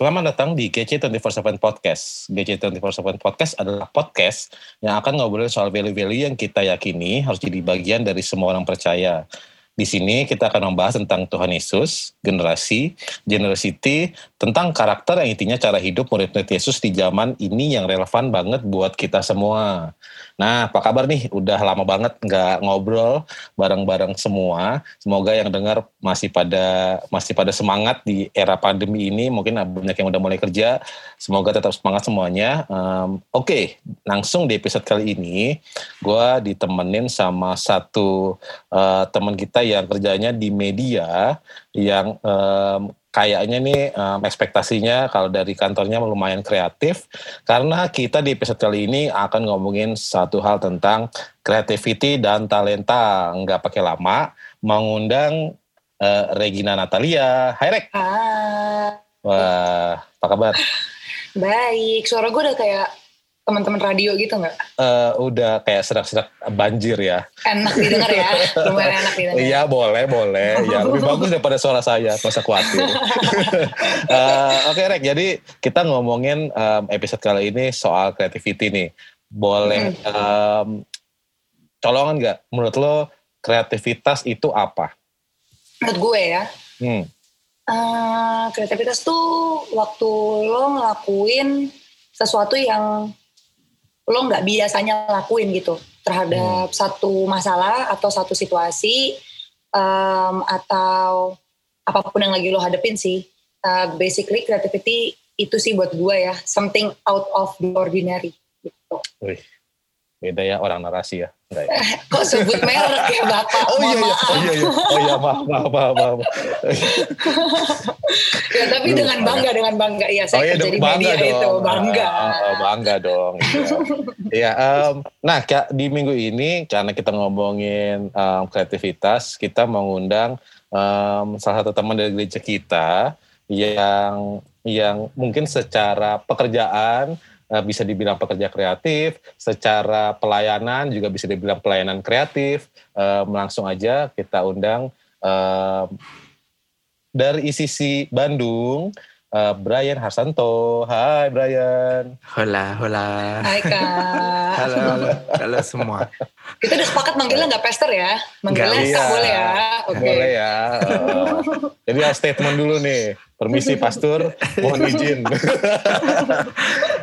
Selamat datang di GC247 Podcast. GC247 Podcast adalah podcast yang akan ngobrolin soal value-value yang kita yakini harus jadi bagian dari semua orang percaya. Di sini kita akan membahas tentang Tuhan Yesus, generasi, generosity, tentang karakter yang intinya cara hidup murid-murid Yesus di zaman ini yang relevan banget buat kita semua. Nah, apa kabar nih? Udah lama banget nggak ngobrol bareng-bareng semua. Semoga yang dengar masih pada masih pada semangat di era pandemi ini. Mungkin banyak yang udah mulai kerja. Semoga tetap semangat semuanya. Um, Oke, okay, langsung di episode kali ini, gue ditemenin sama satu uh, teman kita yang kerjanya di media yang um, kayaknya nih um, ekspektasinya kalau dari kantornya lumayan kreatif karena kita di episode kali ini akan ngomongin satu hal tentang creativity dan talenta. Nggak pakai lama mengundang uh, Regina Natalia. Hai Rek. Hai. Wah apa kabar? Baik suara gue udah kayak teman-teman radio gitu nggak? Uh, udah kayak serak-serak banjir ya. Enak didengar ya, lumayan enak didengar. Iya boleh boleh, ya lebih bagus daripada suara saya, nggak usah khawatir. uh, Oke okay, Rek, jadi kita ngomongin um, episode kali ini soal creativity nih. Boleh hmm. um, colongan nggak? Menurut lo kreativitas itu apa? Menurut gue ya. Hmm. Uh, kreativitas tuh waktu lo ngelakuin sesuatu yang lo nggak biasanya lakuin gitu terhadap hmm. satu masalah atau satu situasi um, atau apa pun yang lagi lo hadepin sih uh, basically creativity itu sih buat gue ya something out of the ordinary gitu. Wih, beda ya orang narasi ya. Enggak ya? Kok sebut merek ya Bapak? Oh iya, iya, oh iya, iya. Oh iya, maaf, maaf, maaf, maaf. ya, tapi Duh, dengan bangga, dengan bangga. Iya, saya oh, iya, kerja di media dong. itu, bangga. Oh, bangga dong. Iya, um, nah di minggu ini, karena kita ngomongin um, kreativitas, kita mengundang um, salah satu teman dari gereja kita yang yang mungkin secara pekerjaan bisa dibilang pekerja kreatif, secara pelayanan juga bisa dibilang pelayanan kreatif. langsung aja kita undang dari ICC Bandung, uh, Brian Harsanto. Hai Brian. Hola, hola. Hai Kak. halo, halo, halo semua. Kita udah sepakat manggilnya nggak pester ya? Manggilnya Kak iya. boleh ya? Okay. Boleh ya. Uh, jadi ya statement dulu nih. Permisi Pastor, mohon izin.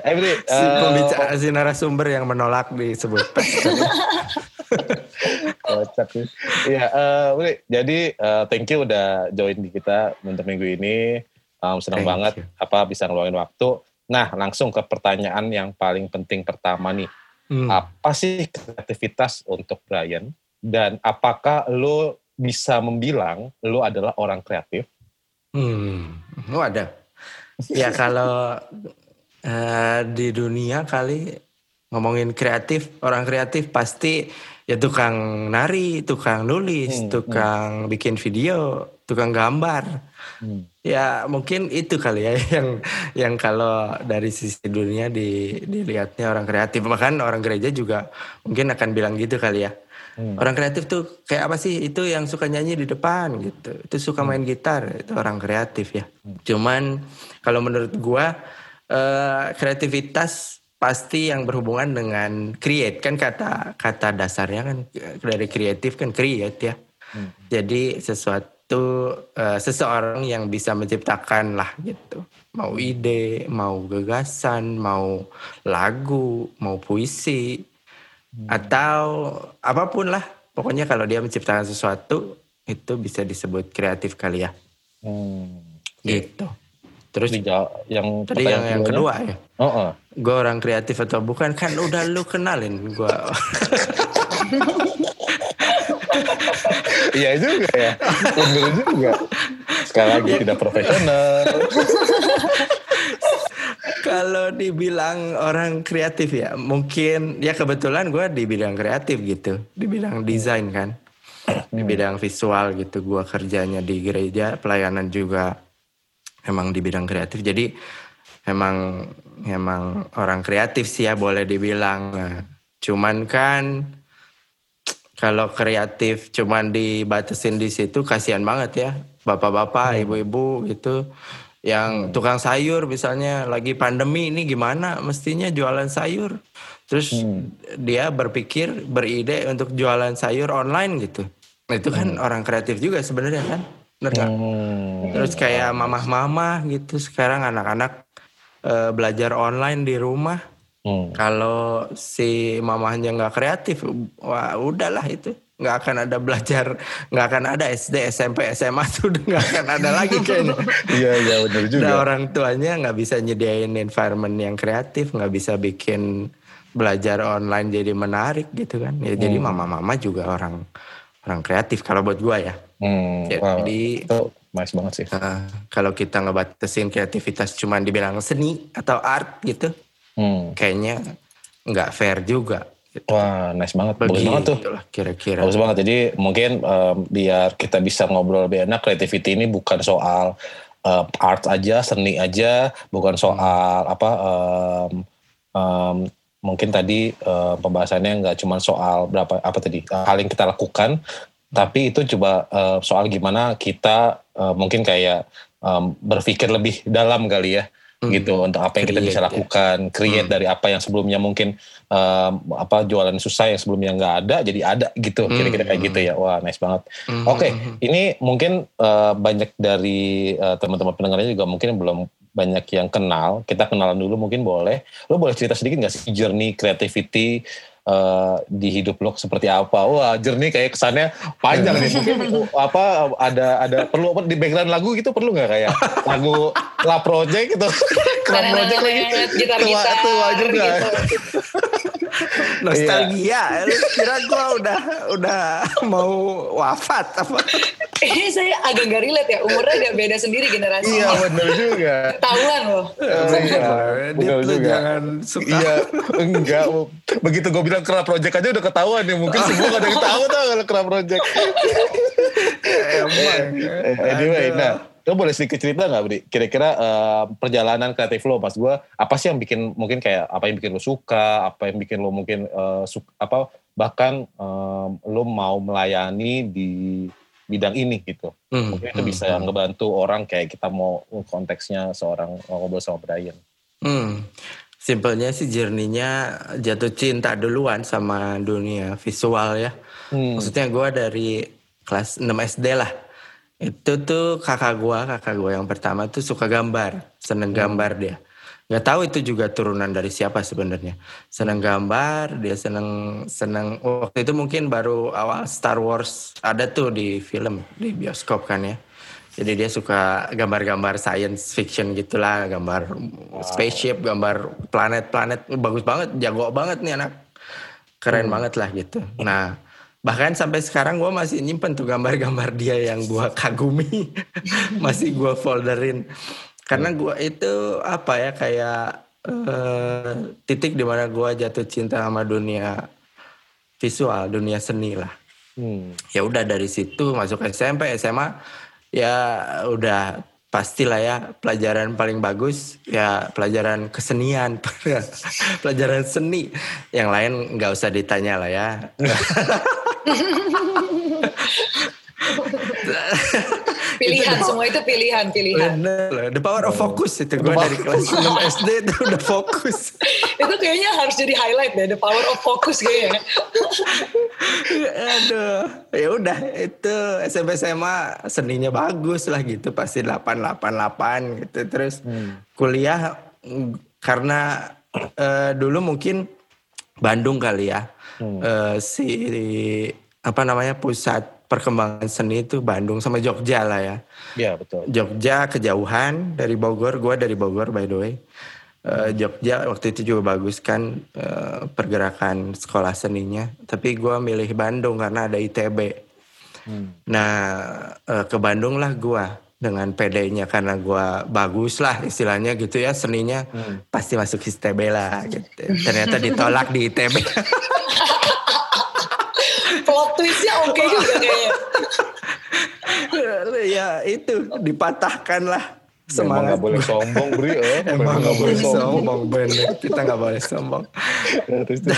eh, Bri, uh, si pembicara, si narasumber yang menolak disebut Pastor. Kocak sih. Iya, uh, jadi uh, thank you udah join di kita untuk minggu ini. Um, senang Thank banget you. apa bisa ngeluangin waktu. Nah, langsung ke pertanyaan yang paling penting pertama nih. Hmm. Apa sih kreativitas untuk Brian? Dan apakah lo bisa membilang lo adalah orang kreatif? Hmm, lo ada. ya kalau uh, di dunia kali ngomongin kreatif, orang kreatif pasti ya tukang nari, tukang nulis, hmm, hmm. tukang hmm. bikin video, tukang gambar. Hmm. Ya mungkin itu kali ya yang yang kalau dari sisi dunia di, dilihatnya orang kreatif. Bahkan orang gereja juga mungkin akan bilang gitu kali ya. Hmm. Orang kreatif tuh kayak apa sih? Itu yang suka nyanyi di depan gitu. Itu suka main hmm. gitar. Itu orang kreatif ya. Hmm. Cuman kalau menurut gua uh, kreativitas pasti yang berhubungan dengan create kan kata kata dasarnya kan dari kreatif kan create ya. Hmm. Jadi sesuatu itu uh, seseorang yang bisa menciptakan lah gitu. Mau ide, mau gagasan, mau lagu, mau puisi, hmm. atau apa pun lah. Pokoknya kalau dia menciptakan sesuatu itu bisa disebut kreatif kali ya. Hmm. Gitu. Terus yang tadi yang, yang kedua ya. Oh, oh. Gue orang kreatif atau bukan kan udah lu kenalin gue. Iya juga ya. Bener juga. Sekali lagi tidak profesional. Kalau dibilang orang kreatif ya, mungkin ya kebetulan gue di bidang kreatif gitu, di bidang desain kan, di bidang visual gitu. Gue kerjanya di gereja, pelayanan juga emang di bidang kreatif. Jadi emang emang orang kreatif sih ya boleh dibilang. Nah, cuman kan kalau kreatif cuman dibatasin di situ kasihan banget ya bapak-bapak hmm. ibu-ibu gitu yang hmm. tukang sayur misalnya lagi pandemi ini gimana mestinya jualan sayur terus hmm. dia berpikir beride untuk jualan sayur online gitu itu kan hmm. orang kreatif juga sebenarnya kan benar hmm. terus kayak mamah-mamah gitu sekarang anak-anak uh, belajar online di rumah hmm. kalau si mamahnya nggak kreatif wah udahlah itu nggak akan ada belajar nggak akan ada SD SMP SMA tuh udah nggak akan ada lagi kayaknya iya iya benar juga nah, orang tuanya nggak bisa nyediain environment yang kreatif nggak bisa bikin belajar online jadi menarik gitu kan ya hmm. jadi mama-mama juga orang orang kreatif kalau buat gua ya hmm. ya, wow. jadi itu nice banget sih uh, kalau kita ngebatasin kreativitas cuma dibilang seni atau art gitu hmm. kayaknya nggak fair juga Gitu. Wah, nice banget. Bagus banget tuh. Kira-kira. Bagus banget. Jadi mungkin um, biar kita bisa ngobrol lebih enak, creativity ini bukan soal uh, art aja, seni aja, bukan soal hmm. apa um, um, mungkin tadi uh, pembahasannya nggak cuma soal berapa apa tadi hal yang kita lakukan, tapi itu coba uh, soal gimana kita uh, mungkin kayak um, berpikir lebih dalam kali ya hmm. gitu untuk apa yang kita bisa ya. lakukan ya. create hmm. dari apa yang sebelumnya mungkin um, apa jualan susah yang sebelumnya nggak ada jadi ada gitu hmm. kira-kira kayak gitu ya wah nice banget hmm. oke okay, ini mungkin uh, banyak dari uh, teman-teman pendengarnya juga mungkin belum banyak yang kenal kita kenalan dulu mungkin boleh lo boleh cerita sedikit nggak sih journey creativity uh, di hidup lo seperti apa. Wah, jernih kayak kesannya panjang nih. Mungkin apa ada ada perlu apa di background lagu gitu perlu nggak kayak lagu La Project gitu. La Project lagi. Tua, tua juga. Gitu. Nostalgia. Lu kira gua udah udah mau wafat apa? Eh saya agak gak relate ya. Umurnya agak beda sendiri generasi. Iya benar juga. Tahuan loh. Iya, benar juga. Jangan suka. Iya, enggak. Begitu gue bilang kerap project aja udah ketahuan ya. Mungkin semua gak ada yang tahu tau kalau kerap project. Emang. Anyway, nah lo boleh sedikit cerita nggak Bri? Kira-kira uh, perjalanan kreatif lo pas gue apa sih yang bikin mungkin kayak apa yang bikin lo suka, apa yang bikin lo mungkin uh, suka, apa bahkan um, lo mau melayani di bidang ini gitu. Hmm, mungkin itu hmm, bisa hmm. ngebantu orang kayak kita mau konteksnya seorang ngobrol sama Brian. Hmm. Simpelnya sih jerninya jatuh cinta duluan sama dunia visual ya. Hmm. Maksudnya gue dari kelas 6 SD lah itu tuh kakak gua, kakak gua yang pertama tuh suka gambar, seneng hmm. gambar dia. Gak tahu itu juga turunan dari siapa sebenarnya. Seneng gambar, dia seneng seneng waktu itu mungkin baru awal Star Wars ada tuh di film di bioskop kan ya. Jadi dia suka gambar-gambar science fiction gitulah, gambar wow. spaceship, gambar planet-planet, bagus banget, jago banget nih anak, keren hmm. banget lah gitu. Nah bahkan sampai sekarang gue masih nyimpen tuh gambar-gambar dia yang gue kagumi masih gue folderin karena gue itu apa ya kayak uh, titik di mana gue jatuh cinta sama dunia visual dunia seni lah. Hmm. ya udah dari situ masuk SMP SMA ya udah pastilah ya pelajaran paling bagus ya pelajaran kesenian. Pelajaran seni. Yang lain nggak usah ditanya lah ya pilihan semua itu pilihan pilihan Bener. the power of focus itu gue dari kelas 6 SD itu udah fokus itu kayaknya harus jadi highlight deh the power of focus kayaknya aduh ya udah itu SMP SMA seninya bagus lah gitu pasti 888 gitu terus hmm. kuliah karena uh, dulu mungkin Bandung kali ya hmm. uh, si apa namanya pusat perkembangan seni itu Bandung sama Jogja lah ya. Iya betul. Jogja kejauhan dari Bogor, gue dari Bogor by the way. Uh, Jogja waktu itu juga bagus kan uh, pergerakan sekolah seninya. Tapi gue milih Bandung karena ada ITB. Hmm. Nah uh, ke Bandung lah gue dengan PD-nya karena gue bagus lah istilahnya gitu ya seninya hmm. pasti masuk ITB lah gitu. Ternyata ditolak di ITB. Twistnya oke okay juga kayaknya. ya itu dipatahkan lah semangat. Emang gak boleh sombong Bri. Oh. Emang gak boleh sombong bener. Kita gak boleh sombong.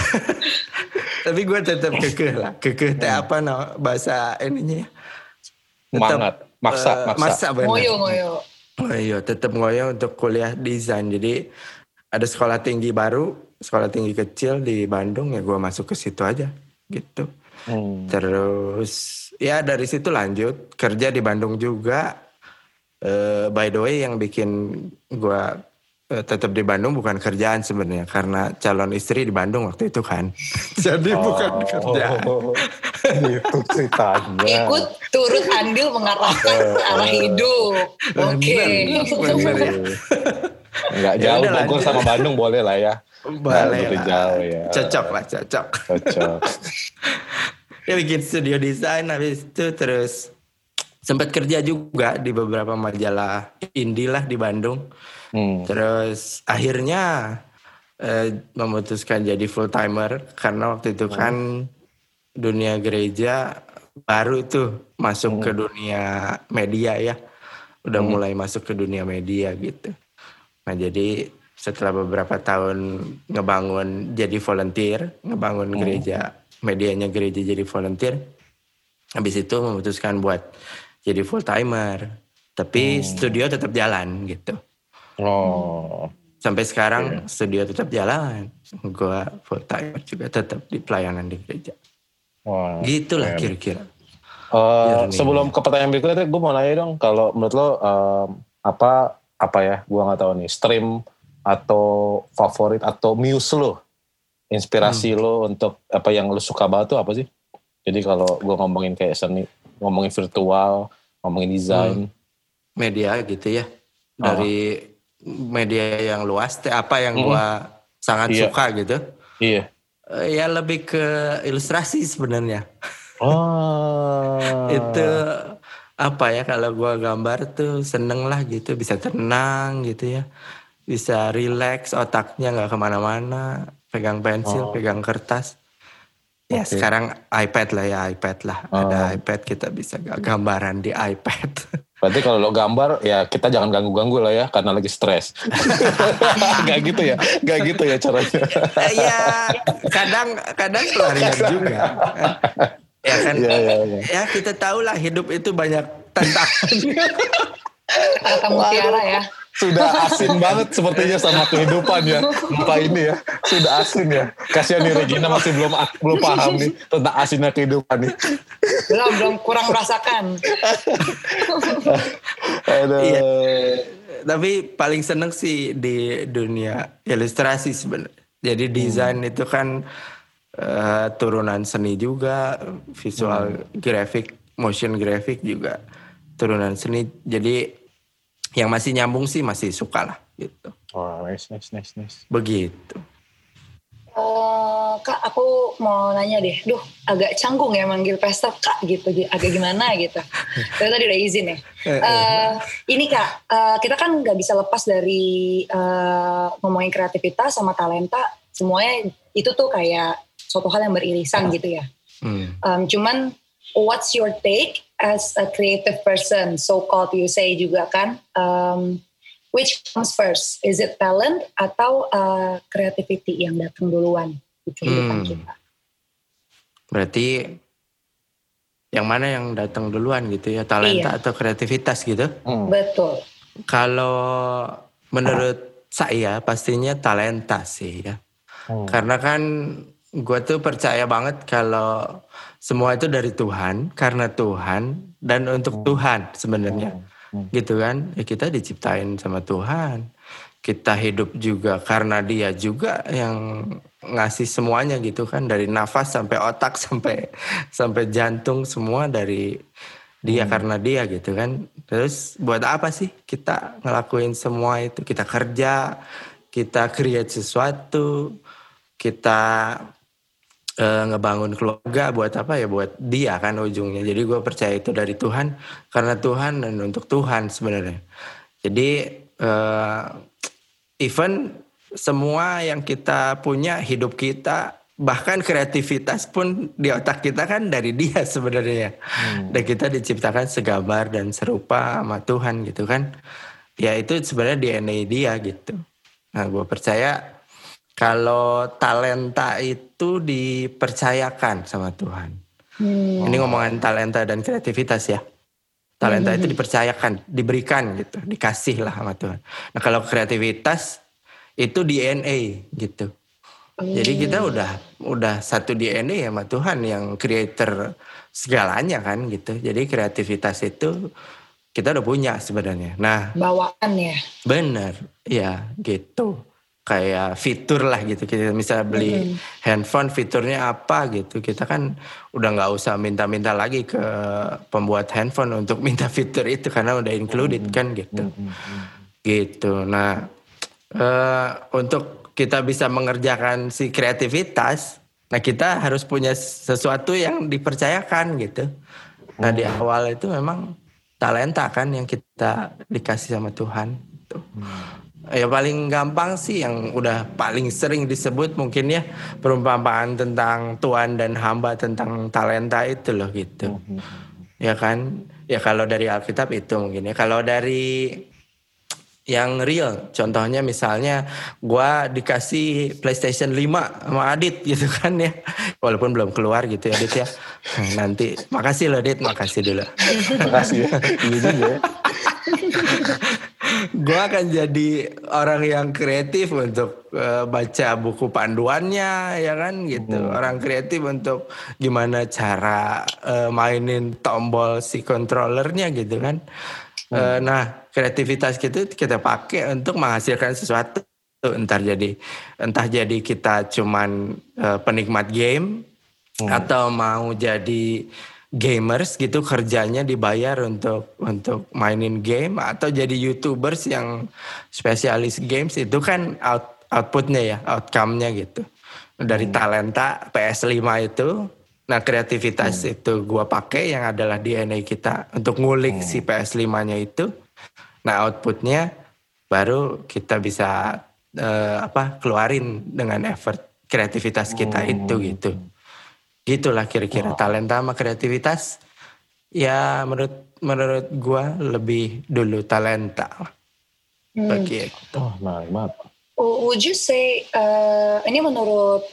Tapi gue tetap kekeh lah. Kekeh teh apa no, bahasa ininya Semangat. Maksa, uh, maksa. Ngoyo, ngoyo. Oh iya, tetap ngoyo untuk kuliah desain. Jadi ada sekolah tinggi baru, sekolah tinggi kecil di Bandung ya gue masuk ke situ aja gitu. Hmm. Terus ya dari situ lanjut kerja di Bandung juga. Uh, by the way yang bikin gue uh, tetap di Bandung bukan kerjaan sebenarnya karena calon istri di Bandung waktu itu kan. Jadi oh, bukan kerjaan. Oh, itu ceritanya. Ikut turut andil mengarahkan ke arah hidup. Oke. Okay. Enggak jauh ya Bogor sama Bandung boleh lah ya. Boleh nah, lah. jauh ya. Cocok lah, cocok. Cocok. Ya bikin studio desain habis itu terus sempat kerja juga di beberapa majalah indie lah di Bandung. Hmm. Terus akhirnya eh, memutuskan jadi full timer karena waktu itu hmm. kan dunia gereja baru itu masuk hmm. ke dunia media ya. Udah hmm. mulai masuk ke dunia media gitu. Nah jadi setelah beberapa tahun ngebangun jadi volunteer, ngebangun hmm. gereja, medianya gereja jadi volunteer. Habis itu memutuskan buat jadi full timer. Tapi hmm. studio tetap jalan gitu. Oh. Sampai sekarang yeah. studio tetap jalan. Gua full timer juga tetap di pelayanan di gereja. Wow. Gitulah yeah. kira-kira. Uh, sebelum ke pertanyaan berikutnya, gue mau nanya dong, kalau menurut lo uh, apa apa ya gue nggak tahu nih stream atau favorit atau muse lo inspirasi hmm. lo untuk apa yang lo suka banget tuh apa sih jadi kalau gue ngomongin kayak seni ngomongin virtual ngomongin desain hmm. media gitu ya dari oh. media yang luas apa yang hmm. gue sangat iya. suka gitu iya eh, ya lebih ke ilustrasi sebenarnya oh itu apa ya kalau gue gambar tuh seneng lah gitu bisa tenang gitu ya bisa relax otaknya nggak ke mana-mana pegang pensil oh. pegang kertas ya okay. sekarang iPad lah ya iPad lah oh. ada iPad kita bisa gambaran di iPad Berarti kalau lo gambar ya kita jangan ganggu-ganggu lah ya karena lagi stres. gak gitu ya, gak gitu ya caranya. ya kadang kadang pelarian juga ya kan ya, ya, ya. ya kita tahu lah hidup itu banyak tantangan kata mutiara ya sudah asin banget sepertinya sama kehidupan ya lupa ini ya sudah asin ya kasihan nih Regina masih belum belum paham nih tentang asinnya kehidupan nih belum belum kurang merasakan Aduh. Iya. tapi paling seneng sih di dunia ilustrasi sebenarnya jadi desain hmm. itu kan uh, turunan seni juga, visual hmm. grafik, motion grafik juga turunan seni. Jadi yang masih nyambung sih masih suka lah gitu. Oh, nice, nice, nice, nice. Begitu. Uh, kak, aku mau nanya deh. Duh, agak canggung ya manggil pesta kak gitu. Agak gimana gitu. Tapi tadi udah izin ya. Uh, ini kak, uh, kita kan nggak bisa lepas dari uh, ngomongin kreativitas sama talenta. Semuanya itu tuh kayak suatu hal yang beririsan gitu ya. Hmm. Um, cuman what's your take as a creative person, so called you say juga kan? Um, which comes first? Is it talent atau uh, creativity yang datang duluan di kehidupan hmm. kita? Berarti yang mana yang datang duluan gitu ya, talenta iya. atau kreativitas gitu? Hmm. Betul. Kalau menurut saya pastinya talenta sih ya. Hmm. Karena kan gue tuh percaya banget kalau semua itu dari Tuhan karena Tuhan dan untuk hmm. Tuhan sebenarnya hmm. Hmm. gitu kan ya kita diciptain sama Tuhan kita hidup juga karena dia juga yang ngasih semuanya gitu kan dari nafas sampai otak sampai sampai jantung semua dari dia hmm. karena dia gitu kan terus buat apa sih kita ngelakuin semua itu kita kerja kita create sesuatu kita uh, ngebangun keluarga buat apa ya? Buat dia kan ujungnya. Jadi gue percaya itu dari Tuhan karena Tuhan dan untuk Tuhan sebenarnya. Jadi uh, even semua yang kita punya hidup kita bahkan kreativitas pun di otak kita kan dari dia sebenarnya. Hmm. dan kita diciptakan segambar dan serupa sama Tuhan gitu kan. Ya itu sebenarnya DNA dia gitu. Nah gue percaya kalau talenta itu dipercayakan sama Tuhan. Hmm. Ini ngomongan talenta dan kreativitas ya. Talenta itu dipercayakan, diberikan gitu, dikasih lah sama Tuhan. Nah kalau kreativitas itu DNA gitu. Jadi kita udah udah satu DNA sama Tuhan yang creator segalanya kan gitu. Jadi kreativitas itu kita udah punya sebenarnya. Nah, bawaan ya. Bener, ya gitu. Kayak fitur lah gitu. Kita misalnya beli mm handphone, fiturnya apa gitu. Kita kan udah nggak usah minta-minta lagi ke pembuat handphone untuk minta fitur itu karena udah included mm kan gitu. Mm. Gitu. Nah, uh, untuk kita bisa mengerjakan si kreativitas, nah kita harus punya sesuatu yang dipercayakan gitu. Nah di awal itu memang talenta kan yang kita dikasih sama Tuhan. Tuh. Hmm. Ya paling gampang sih yang udah paling sering disebut mungkin ya perumpamaan tentang Tuhan dan hamba tentang talenta itu loh gitu. Hmm. Ya kan? Ya kalau dari Alkitab itu mungkin ya. Kalau dari yang real. Contohnya misalnya gue dikasih PlayStation 5 sama Adit gitu kan ya. Walaupun belum keluar gitu ya Adit ya. Nanti makasih loh Adit, makasih dulu. makasih ya. Iya juga ya. gue akan jadi orang yang kreatif untuk uh, baca buku panduannya ya kan gitu. Hmm. Orang kreatif untuk gimana cara uh, mainin tombol si controllernya gitu kan. Hmm. nah kreativitas kita kita pakai untuk menghasilkan sesuatu entar jadi entah jadi kita cuman uh, penikmat game hmm. atau mau jadi gamers gitu kerjanya dibayar untuk untuk mainin game atau jadi youtubers yang spesialis games itu kan out, outputnya ya outcome-nya gitu dari hmm. talenta PS5 itu Nah kreativitas hmm. itu gue pakai yang adalah DNA kita untuk ngulik hmm. si PS5-nya itu. Nah outputnya baru kita bisa uh, apa keluarin dengan effort kreativitas kita hmm. itu gitu. Gitulah kira-kira oh. talenta sama kreativitas. Ya menurut menurut gue lebih dulu talenta. Hmm. Begitu. Oh, nah, Would you say uh, ini menurut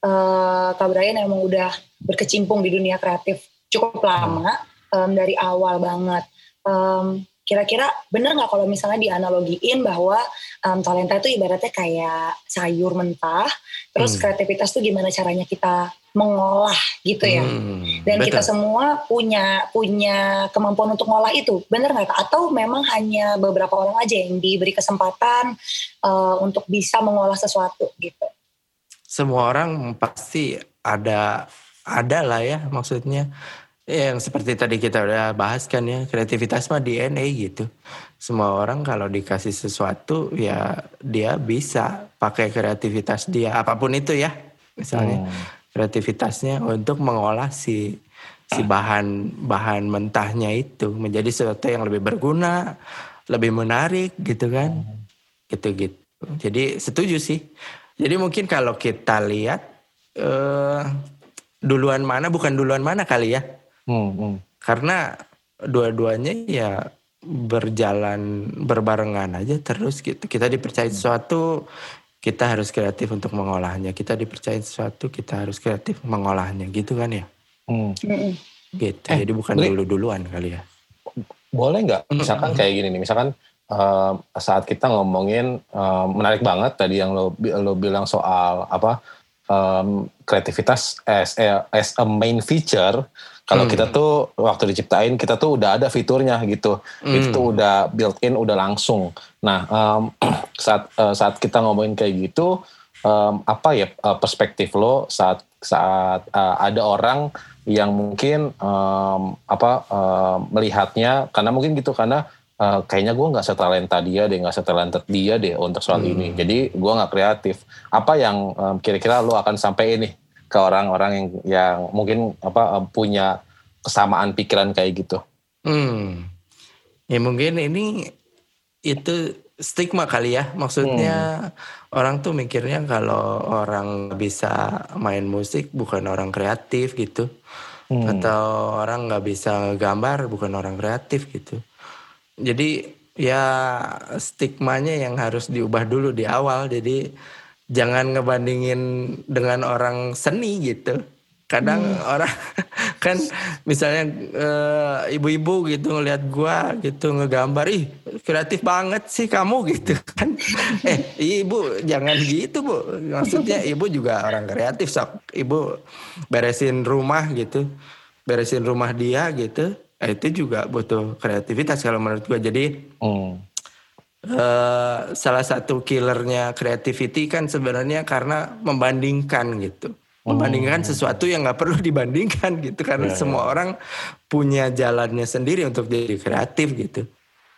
uh, Kak Brian emang udah berkecimpung di dunia kreatif cukup lama um, dari awal banget. Um, kira-kira bener nggak kalau misalnya dianalogiin bahwa um, talenta itu ibaratnya kayak sayur mentah, terus hmm. kreativitas tuh gimana caranya kita mengolah gitu ya. Hmm, Dan betul. kita semua punya punya kemampuan untuk ngolah itu, bener nggak? Atau memang hanya beberapa orang aja yang diberi kesempatan uh, untuk bisa mengolah sesuatu gitu? Semua orang pasti ada ada lah ya maksudnya yang seperti tadi kita udah bahas kan ya kreativitas mah DNA gitu semua orang kalau dikasih sesuatu ya dia bisa pakai kreativitas dia apa pun itu ya misalnya hmm. kreativitasnya untuk mengolah si si bahan bahan mentahnya itu menjadi sesuatu yang lebih berguna lebih menarik gitu kan hmm. gitu gitu jadi setuju sih jadi mungkin kalau kita lihat eh, duluan mana bukan duluan mana kali ya. Hmm, hmm. Karena dua-duanya ya berjalan berbarengan aja terus gitu. Kita dipercaya sesuatu, kita harus kreatif untuk mengolahnya. Kita dipercaya sesuatu, kita harus kreatif mengolahnya gitu kan ya. Hmm. Gitu. Eh, Jadi bukan dulu-duluan kali ya. Boleh nggak misalkan kayak gini nih, misalkan uh, saat kita ngomongin uh, menarik banget tadi yang lo lo bilang soal apa um, kreativitas as a, as a main feature kalau hmm. kita tuh waktu diciptain kita tuh udah ada fiturnya gitu hmm. itu tuh udah built in udah langsung nah um, saat uh, saat kita ngomongin kayak gitu um, apa ya uh, perspektif lo saat saat uh, ada orang yang mungkin um, apa uh, melihatnya karena mungkin gitu karena uh, kayaknya gue nggak setalenta dia deh nggak setalented dia deh untuk soal hmm. ini jadi gue nggak kreatif apa yang um, kira-kira lo akan sampai ini ke orang-orang yang yang mungkin apa um, punya kesamaan pikiran kayak gitu hmm. ya mungkin ini itu stigma kali ya maksudnya hmm. orang tuh mikirnya kalau orang bisa main musik bukan orang kreatif gitu hmm. atau orang nggak bisa gambar bukan orang kreatif gitu jadi ya stigmanya yang harus diubah dulu di awal. Jadi jangan ngebandingin dengan orang seni gitu. kadang hmm. orang kan misalnya uh, ibu-ibu gitu ngelihat gua gitu ngegambar ih kreatif banget sih kamu gitu kan eh ibu jangan gitu bu maksudnya ibu juga orang kreatif sok ibu beresin rumah gitu beresin rumah dia gitu eh, itu juga butuh kreativitas kalau menurut gua jadi hmm. Uh, salah satu killernya creativity kan sebenarnya karena membandingkan gitu. Membandingkan sesuatu yang nggak perlu dibandingkan gitu karena ya, semua orang punya jalannya sendiri untuk jadi kreatif gitu.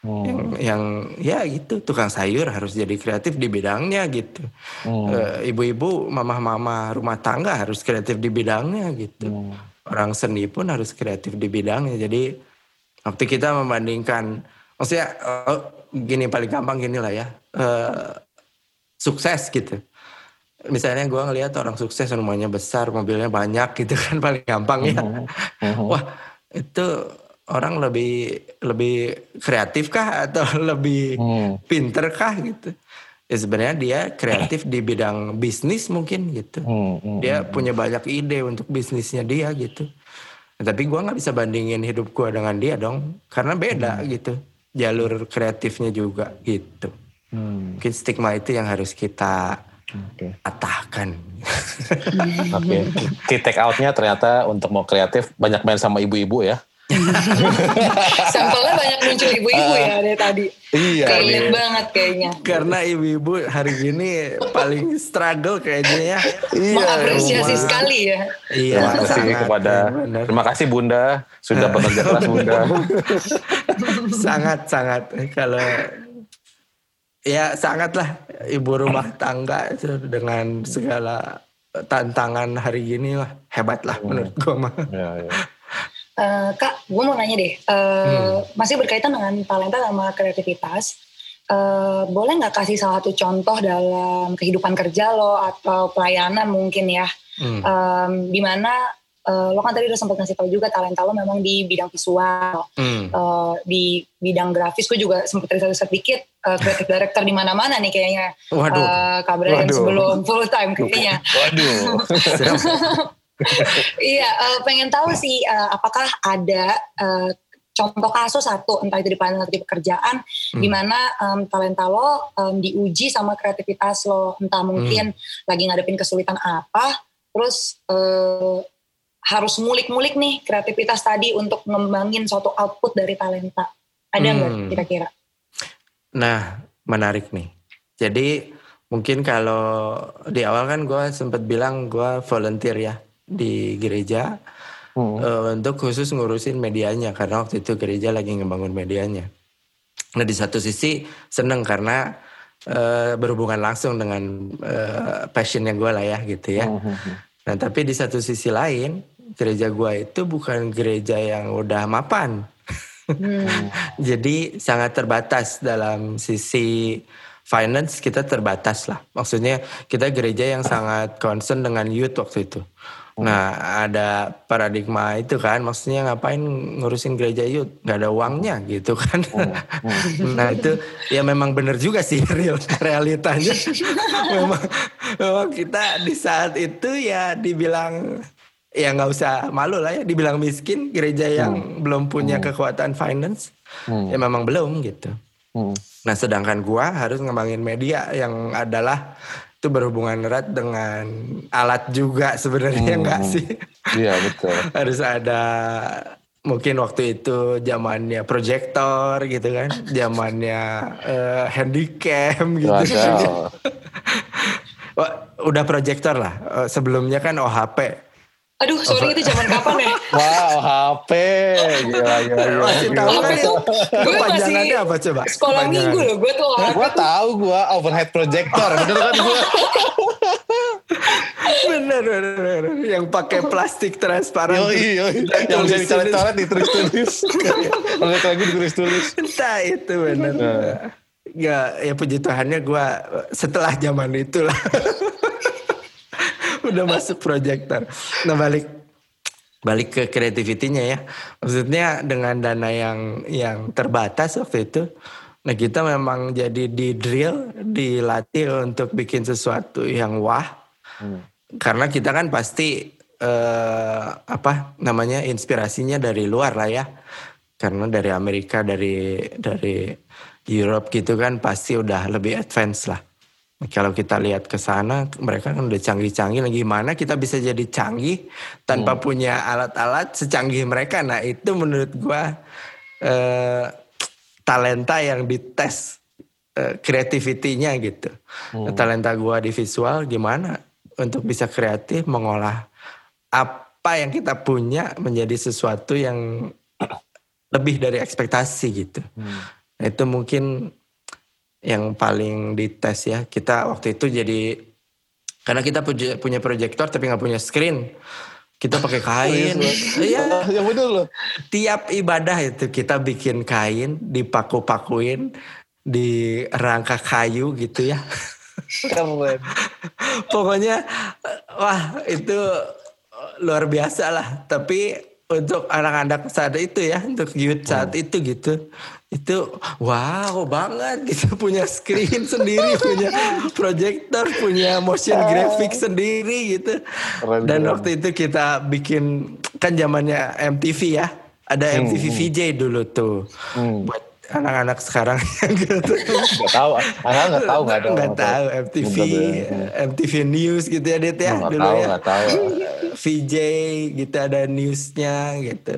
Hmm. yang yang ya gitu tukang sayur harus jadi kreatif di bidangnya gitu. Hmm. uh, ibu-ibu mama-mama rumah tangga harus kreatif di bidangnya gitu. Hmm. orang seni pun harus kreatif di bidangnya. Jadi waktu kita membandingkan maksudnya uh, gini paling gampang gini lah ya. Uh, sukses gitu. Misalnya gue ngelihat orang sukses rumahnya besar mobilnya banyak gitu kan paling gampang ya. Uh-huh. wah itu orang lebih lebih kreatif kah? Atau lebih hmm. pinter kah gitu? Ya sebenarnya dia kreatif di bidang bisnis mungkin gitu. Hmm, dia punya banyak ide untuk bisnisnya dia gitu. Nah, tapi gue nggak bisa bandingin hidup gue dengan dia dong karena beda hmm. gitu jalur kreatifnya juga gitu hmm. mungkin stigma itu yang harus kita okay. patahkan. Oke, okay. take outnya ternyata untuk mau kreatif banyak main sama ibu-ibu ya. Sampelnya banyak muncul ibu-ibu ya dari tadi. Iya. Kalian banget kayaknya. Karena ibu-ibu hari ini paling struggle kayaknya ya. Iya. Mengapresiasi sekali ya. Iya. Terima kasih sangat, kepada. Ya, terima kasih Bunda sudah bekerja keras Bunda. sangat sangat kalau ya sangatlah ibu rumah tangga itu dengan segala tantangan hari ini lah hebat lah hmm. menurut gue mah. Ya, ya. Uh, Kak, gue mau nanya deh, uh, hmm. masih berkaitan dengan talenta sama kreativitas. Uh, boleh nggak kasih salah satu contoh dalam kehidupan kerja lo atau pelayanan mungkin ya, hmm. um, di mana uh, lo kan tadi udah sempat ngasih tahu juga talenta lo memang di bidang visual, hmm. uh, di bidang grafis gue juga sempat riset sedikit uh, creative director di mana-mana nih kayaknya. Waduh. Uh, kabar sebelum full time kayaknya. Waduh. iya, uh, pengen tahu sih uh, apakah ada uh, contoh kasus satu entah itu di pelayanan atau di pekerjaan hmm. di mana um, talenta lo um, diuji sama kreativitas lo entah mungkin hmm. lagi ngadepin kesulitan apa terus uh, harus mulik-mulik nih kreativitas tadi untuk ngembangin suatu output dari talenta. Ada nggak hmm. kira-kira? Nah, menarik nih. Jadi mungkin kalau di awal kan gue sempat bilang gue volunteer ya di gereja hmm. uh, untuk khusus ngurusin medianya karena waktu itu gereja lagi ngebangun medianya. Nah di satu sisi seneng karena uh, berhubungan langsung dengan uh, passionnya gue lah ya gitu ya. Hmm. hmm, hmm. Nah tapi di satu sisi lain gereja gua itu bukan gereja yang udah mapan. Hmm. Jadi sangat terbatas dalam sisi finance kita terbatas lah. Maksudnya kita gereja yang sangat concern dengan youth waktu itu. Nah ada paradigma itu kan, maksudnya ngapain ngurusin gereja youth, nggak ada uangnya gitu kan. Hmm. Hmm. nah itu ya memang benar juga sih real realitanya. memang, memang kita di saat itu ya dibilang ya nggak usah malu lah ya dibilang miskin gereja yang hmm. belum punya hmm. kekuatan finance hmm. ya memang belum gitu hmm. nah sedangkan gua harus ngembangin media yang adalah itu berhubungan erat dengan alat juga sebenarnya hmm. sih? Iya betul. Harus ada mungkin waktu itu zamannya proyektor gitu kan zamannya uh, handycam gitu. Udah proyektor lah. Uh, sebelumnya kan OHP Aduh, sorry itu zaman kapan ya? Wow, HP. Gila, gila, gila. Masih tahu HP tuh. Gue masih apa coba? Sekolah minggu loh, gue tuh HP. Gue tahu gue overhead projector. Bener kan gue? bener, bener, bener. Yang pakai plastik transparan. Yo, yo, Yang bisa dicoret-coret ditulis-tulis. Kalau lagi ditulis-tulis. Entah itu bener. Nah. Ya, ya puji Tuhannya gue setelah zaman itulah udah masuk proyektor. Nah balik balik ke kreativitinya ya. Maksudnya dengan dana yang yang terbatas waktu itu, nah kita memang jadi di drill, dilatih untuk bikin sesuatu yang wah. Hmm. Karena kita kan pasti uh, apa namanya inspirasinya dari luar lah ya. Karena dari Amerika, dari dari Europe gitu kan pasti udah lebih advance lah. Kalau kita lihat ke sana, mereka kan udah canggih-canggih. Lagi mana kita bisa jadi canggih tanpa hmm. punya alat-alat secanggih mereka? Nah itu menurut gua uh, talenta yang dites uh, kreativitinya gitu. Hmm. Talenta gua di visual gimana untuk bisa kreatif mengolah apa yang kita punya menjadi sesuatu yang lebih dari ekspektasi gitu. Hmm. Nah, itu mungkin yang paling dites ya. Kita waktu itu jadi karena kita punya proyektor tapi nggak punya screen. Kita pakai oh, iya, kain. Iya. yang betul loh. Tiap ibadah itu kita bikin kain, dipaku-pakuin di rangka kayu gitu ya. Pokoknya wah itu luar biasa lah. Tapi untuk anak-anak saat itu ya, untuk youth saat hmm. itu gitu, itu wow banget gitu. Punya screen sendiri, punya projector, punya motion graphic sendiri gitu. Dan waktu itu kita bikin kan zamannya MTV ya, ada MTV hmm. VJ dulu tuh. Hmm. buat anak-anak sekarang. Nggak tahu anak nggak tahu nggak nggak tahu MTV MTV News gitu ya Dit ya dulu tahu, ya. nggak tahu. VJ gitu ada newsnya gitu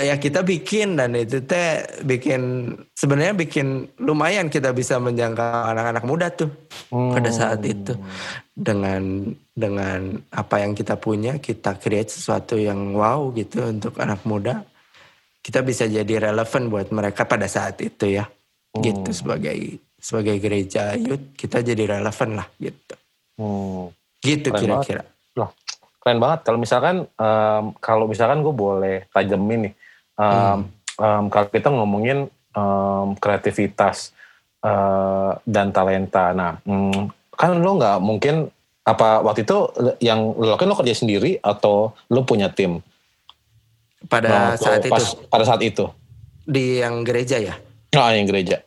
ya kita bikin dan itu teh bikin sebenarnya bikin lumayan kita bisa menjangkau anak-anak muda tuh hmm. pada saat itu dengan dengan apa yang kita punya kita create sesuatu yang wow gitu untuk anak muda kita bisa jadi relevan buat mereka pada saat itu ya hmm. gitu sebagai sebagai gereja youth kita jadi relevan lah gitu hmm. gitu kira-kira loh keren banget kalau misalkan um, kalau misalkan gue boleh tajemin nih um, hmm. um, kalau kita ngomongin um, kreativitas uh, dan talenta nah um, kan lo nggak mungkin apa waktu itu yang lo lakukan lo kerja sendiri atau lo punya tim pada oh, saat pas, itu. Pada saat itu. Di yang gereja ya? Oh, yang gereja.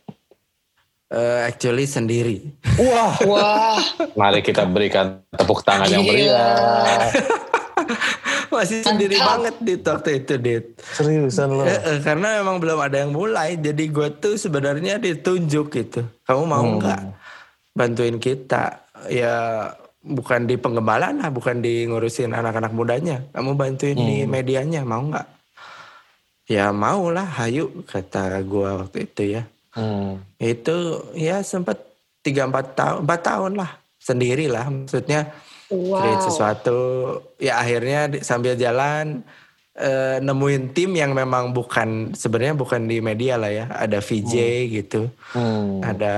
Uh, actually sendiri. Wah, wah. Mari kita berikan tepuk tangan yang meriah. Masih sendiri banget di waktu itu, Dit. Seriusan lo? E, karena memang belum ada yang mulai. Jadi gue tuh sebenarnya ditunjuk gitu. Kamu mau hmm. nggak hmm. bantuin kita? Ya bukan di pengembalaan lah, bukan di ngurusin anak-anak mudanya. Kamu bantuin hmm. di medianya, mau nggak? Ya mau lah, hayu kata gua waktu itu ya. Hmm. Itu ya sempat tiga empat tahun, empat tahun lah sendiri lah, maksudnya wow. create sesuatu. Ya akhirnya sambil jalan uh, nemuin tim yang memang bukan sebenarnya bukan di media lah ya ada VJ hmm. gitu hmm. ada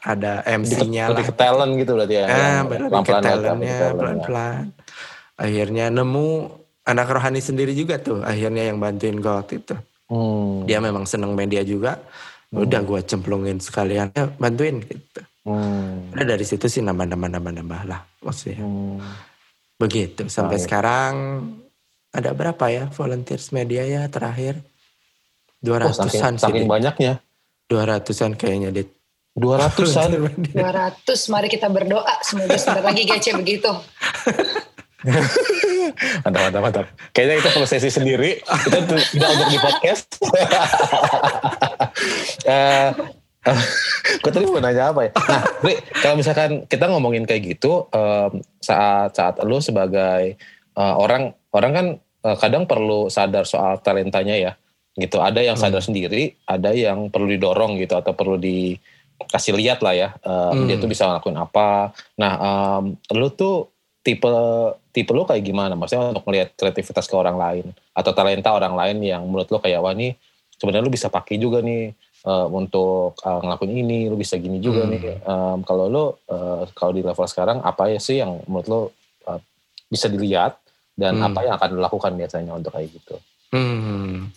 ada MC-nya lebih, lah ke talent gitu berarti ya ah, lebih ke talentnya pelan-pelan akhirnya nemu anak rohani sendiri juga tuh akhirnya yang bantuin gue waktu itu hmm. dia memang seneng media juga hmm. udah gue cemplungin sekalian ya, bantuin gitu hmm. udah dari situ sih nambah-nambah nambah-nambah lah maksudnya hmm. begitu sampai iya. sekarang ada berapa ya volunteers media ya terakhir? 200-an oh, saking, sih. Saking banyaknya. 200-an kayaknya, Dit. 200-an? 200, mari kita berdoa. Semoga sebentar lagi GC begitu. mantap, mantap, mantap. Kayaknya itu prosesi sendiri. Itu tidak untuk di podcast. uh, gue tadi mau nanya apa ya? Nah, Bri, kalau misalkan kita ngomongin kayak gitu, um, saat saat lu sebagai uh, orang orang kan uh, kadang perlu sadar soal talentanya ya gitu ada yang sadar hmm. sendiri ada yang perlu didorong gitu atau perlu dikasih lihat lah ya um, hmm. dia tuh bisa ngelakuin apa nah um, lu tuh tipe tipe lu kayak gimana maksudnya untuk melihat kreativitas ke orang lain atau talenta orang lain yang menurut lu kayak wah nih sebenarnya lu bisa pakai juga nih uh, untuk uh, ngelakuin ini lu bisa gini juga hmm. nih um, kalau lu uh, kalau di level sekarang apa ya sih yang menurut lu uh, bisa dilihat dan hmm. apa yang akan dilakukan biasanya untuk kayak gitu. Hmm.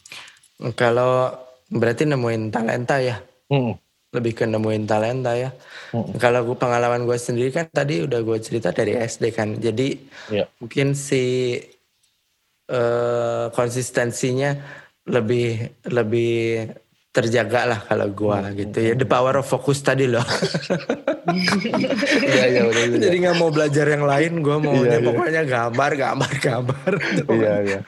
Kalau berarti nemuin talenta ya. Hmm. Lebih ke nemuin talenta ya. Hmm. Kalau gue pengalaman gue sendiri kan tadi udah gue cerita dari SD kan. Jadi yeah. mungkin si uh, konsistensinya lebih lebih terjaga lah kalau gua hmm. gitu ya the power of focus tadi loh udah, udah. jadi nggak mau belajar yang lain gua iya, iya. pokoknya gambar gambar gambar iya iya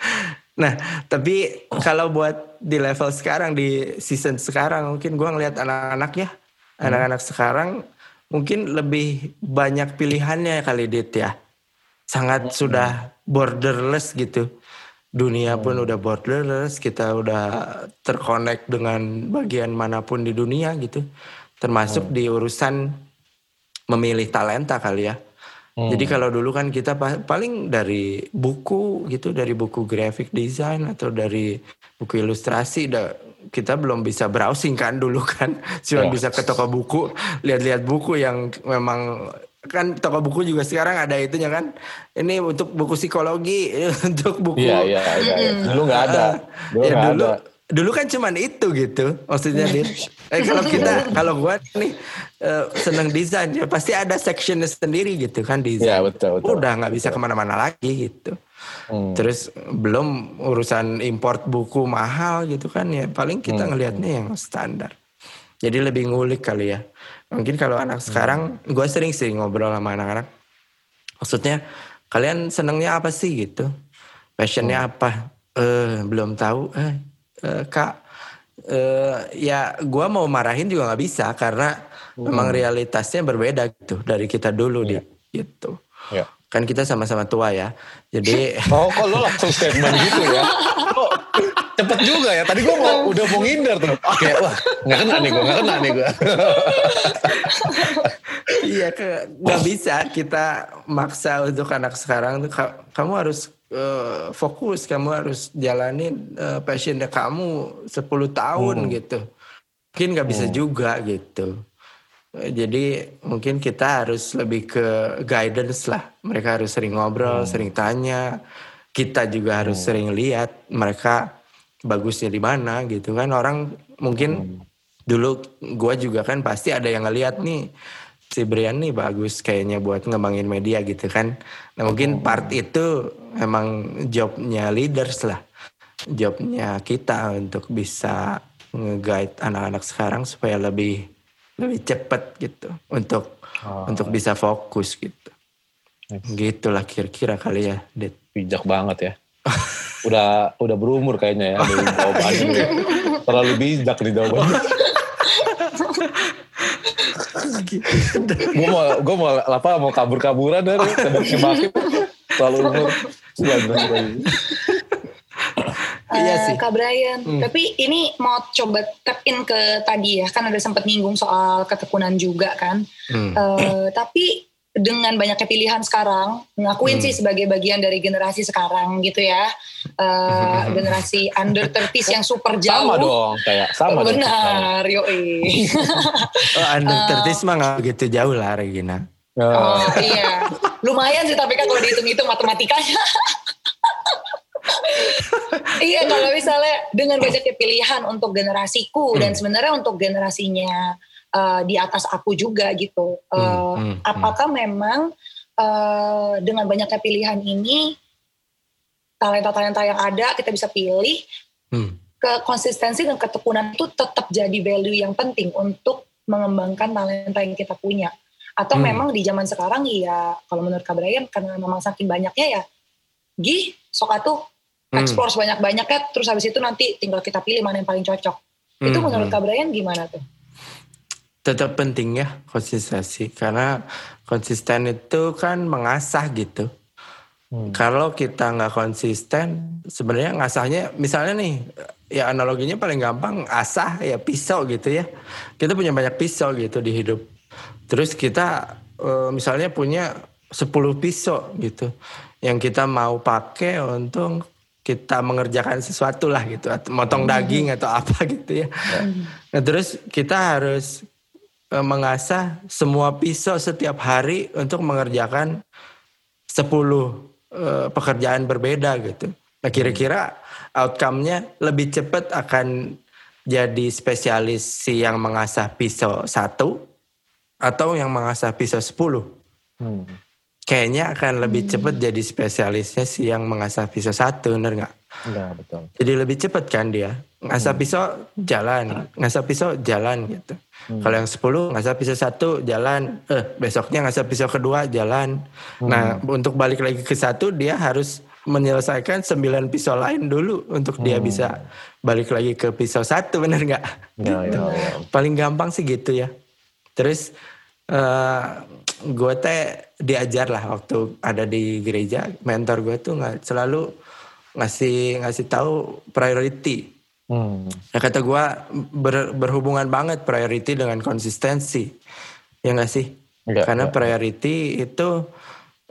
nah tapi kalau buat di level sekarang di season sekarang mungkin gua ngelihat anak-anak ya hmm. anak-anak sekarang mungkin lebih banyak pilihannya kali dit ya sangat hmm. sudah borderless gitu dunia pun hmm. udah borderless, kita udah terkonek dengan bagian mana pun di dunia gitu. Termasuk hmm. di urusan memilih talenta kali ya. Hmm. Jadi kalau dulu kan kita paling dari buku gitu, dari buku graphic design atau dari buku ilustrasi kita belum bisa browsing kan dulu kan. Cuma oh. bisa ke toko buku, lihat-lihat buku yang memang kan toko buku juga sekarang ada itunya kan. Ini untuk buku psikologi untuk buku iya iya iya, dulu nggak ada. Dulu ya dulu ada. dulu kan cuman itu gitu maksudnya dia eh kalau kita kalau gua nih uh, seneng desain ya pasti ada sectionnya sendiri gitu kan desain. Ya, betul, betul. udah nggak bisa ke mana-mana lagi gitu. Hmm. terus belum urusan import buku mahal gitu kan ya. Paling kita hmm. ngelihatnya yang standar. Jadi lebih ngulik kali ya Mungkin kalau anak sekarang, gue sering sih ngobrol sama anak-anak. Maksudnya, kalian senengnya apa sih gitu? Passionnya hmm. apa? Eh, belum tahu. Eh, eh kak, eh, ya gue mau marahin juga nggak bisa karena hmm. memang realitasnya berbeda gitu dari kita dulu yeah. di gitu. Yeah. Kan kita sama-sama tua ya. Jadi Oh, kok lo langsung statement gitu ya? Cepet juga ya. Tadi gue mau udah mau ngindar tuh. Kayak wah nggak kena nih gue, nggak kena nih gue. iya, ke nggak bisa kita maksa untuk anak sekarang tuh kamu harus uh, fokus, kamu harus jalanin uh, passionnya kamu 10 tahun hmm. gitu. Mungkin nggak bisa hmm. juga gitu. Jadi mungkin kita harus lebih ke guidance lah. Mereka harus sering ngobrol, hmm. sering tanya. Kita juga harus hmm. sering lihat mereka bagusnya di mana gitu kan orang mungkin hmm. dulu gue juga kan pasti ada yang ngeliat nih si Brian nih bagus kayaknya buat ngembangin media gitu kan nah mungkin hmm. part itu emang jobnya leaders lah jobnya kita untuk bisa nge-guide anak-anak sekarang supaya lebih lebih cepet gitu untuk oh. untuk bisa fokus gitu nice. gitulah kira-kira kali ya Dit. bijak banget ya udah udah berumur kayaknya ya dari jawabannya. Terlalu bijak nih jawabannya. gue mau gue mau apa mau kabur-kaburan dari tebak-tebakin terlalu umur iya sih. Kak Brian, hmm. tapi ini mau coba tap in ke tadi ya, kan ada sempat nyinggung soal ketekunan juga kan. Hmm. Uh, tapi dengan banyaknya pilihan sekarang, ngakuin hmm. sih sebagai bagian dari generasi sekarang gitu ya, uh, generasi under 30 yang super jauh. Sama dong, kayak sama. Benar, yo oh, under 30 uh, mah gak begitu jauh lah Regina. Oh, oh iya, lumayan sih tapi kan kalau dihitung-hitung matematikanya. iya kalau misalnya dengan banyaknya pilihan untuk generasiku hmm. dan sebenarnya untuk generasinya uh, di atas aku juga gitu. Uh, hmm, hmm, hmm. apakah hmm. memang uh, dengan banyaknya pilihan ini talenta-talenta yang ada kita bisa pilih hmm. ke konsistensi dan ketekunan itu tetap jadi value yang penting untuk mengembangkan talenta yang kita punya. Atau hmm. memang di zaman sekarang ya kalau menurut Kak Brian karena memang saking banyaknya ya gih sok atuh hmm. explore sebanyak-banyaknya terus habis itu nanti tinggal kita pilih mana yang paling cocok. Hmm. Itu menurut Kak Brian gimana tuh? Tetap penting ya konsistensi karena konsisten itu kan mengasah gitu. Hmm. Kalau kita nggak konsisten, sebenarnya ngasahnya, misalnya nih, ya analoginya paling gampang asah ya pisau gitu ya. Kita punya banyak pisau gitu di hidup. Terus kita e, misalnya punya 10 pisau gitu, yang kita mau pakai untuk kita mengerjakan sesuatu lah gitu, atau motong hmm. daging atau apa gitu ya. Hmm. Nah terus kita harus Eh, mengasah semua pisau setiap hari untuk mengerjakan 10 uh, pekerjaan berbeda gitu. Nah kira-kira outcome-nya lebih cepat akan jadi spesialis si yang mengasah pisau satu atau yang mengasah pisau 10. Hmm. kayaknya akan lebih hmm. cepet jadi spesialisnya si yang mengasah pisau satu, bener nggak? Iya betul. Jadi lebih cepet kan dia ngasah pisau jalan, ngasah pisau jalan gitu. Hmm. Kalau yang sepuluh ngasah pisau satu jalan, eh besoknya ngasah pisau kedua jalan. Hmm. Nah untuk balik lagi ke satu dia harus menyelesaikan sembilan pisau lain dulu untuk hmm. dia bisa balik lagi ke pisau satu, bener nggak? Ya, gitu. ya, ya. Paling gampang sih gitu ya. Terus uh, gue teh diajar lah waktu ada di gereja mentor gue tuh nggak selalu ngasih ngasih tahu priority. Hmm. Ya kata gue ber, berhubungan banget priority dengan konsistensi, ya nggak sih? Enggak, Karena enggak. priority itu uh,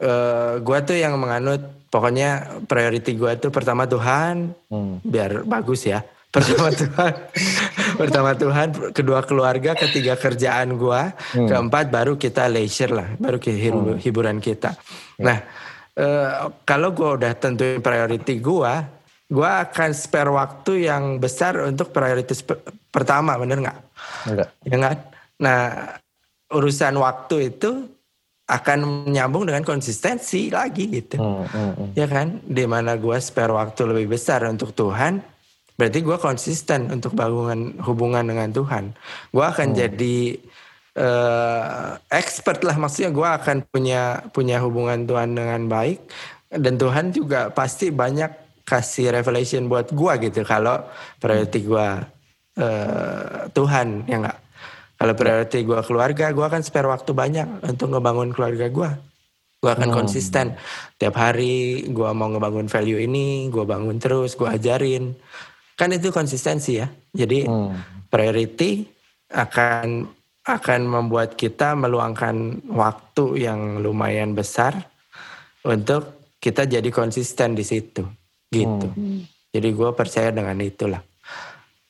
eh, gue tuh yang menganut pokoknya priority gue tuh pertama Tuhan, hmm. biar bagus ya pertama Tuhan pertama Tuhan kedua keluarga ketiga kerjaan gua hmm. keempat baru kita leisure lah baru hmm. hiburan kita hmm. nah e, kalau gua udah tentuin priority gua gua akan spare waktu yang besar untuk prioritas pertama bener nggak enggak ya kan nah urusan waktu itu akan menyambung dengan konsistensi lagi gitu hmm, hmm, hmm. ya kan di mana gua spare waktu lebih besar untuk Tuhan berarti gue konsisten untuk bangun hubungan dengan Tuhan. Gue akan hmm. jadi uh, expert lah maksudnya gue akan punya punya hubungan Tuhan dengan baik dan Tuhan juga pasti banyak kasih revelation buat gue gitu kalau priority gue uh, Tuhan ya enggak. Kalau priority gue keluarga, gue akan spare waktu banyak untuk ngebangun keluarga gue. Gue akan hmm. konsisten. Tiap hari gue mau ngebangun value ini, gue bangun terus, gue ajarin. Kan itu konsistensi ya. Jadi hmm. priority akan akan membuat kita meluangkan waktu yang lumayan besar untuk kita jadi konsisten di situ gitu. Hmm. Jadi gue percaya dengan itulah.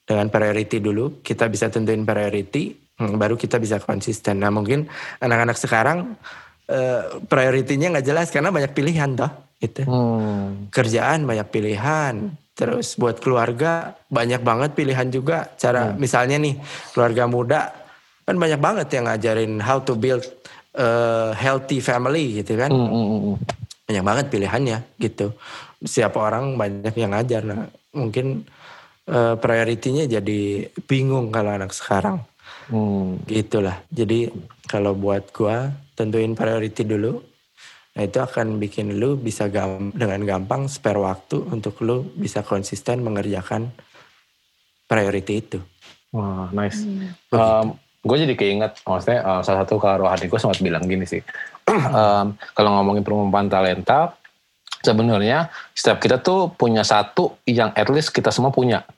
Dengan priority dulu kita bisa tentuin priority, hmm, baru kita bisa konsisten. Nah mungkin anak-anak sekarang uh, prioritinya nggak jelas karena banyak pilihan toh. Itu hmm. kerjaan banyak pilihan, Terus buat keluarga banyak banget pilihan juga cara hmm. misalnya nih keluarga muda kan banyak banget yang ngajarin how to build a healthy family gitu kan. Hmm, hmm, hmm, hmm. Banyak banget pilihannya gitu. Siapa orang banyak yang ngajar. Nah, mungkin uh, prioritinya jadi bingung kalau anak sekarang. Hmm. Gitulah. Jadi kalau buat gua tentuin priority dulu Nah itu akan bikin lu bisa gam dengan gampang spare waktu untuk lu bisa konsisten mengerjakan priority itu. Wah nice. Hmm. Um, gue jadi keinget, maksudnya uh, salah satu kalau rohani gue sempat bilang gini sih. um, kalau ngomongin perempuan talenta, sebenarnya setiap kita tuh punya satu yang at least kita semua punya.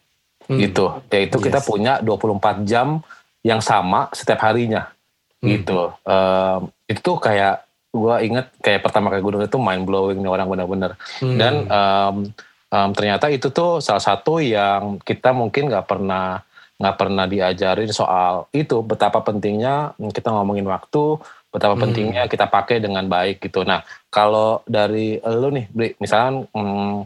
Hmm. Gitu. Yaitu yes. kita punya 24 jam yang sama setiap harinya. Hmm. Gitu. Um, itu tuh kayak gue inget kayak pertama kali gue denger itu mind blowing nih orang bener-bener hmm. dan um, um, ternyata itu tuh salah satu yang kita mungkin nggak pernah nggak pernah diajarin soal itu betapa pentingnya kita ngomongin waktu betapa hmm. pentingnya kita pakai dengan baik gitu nah kalau dari lu nih Bri, misalnya um,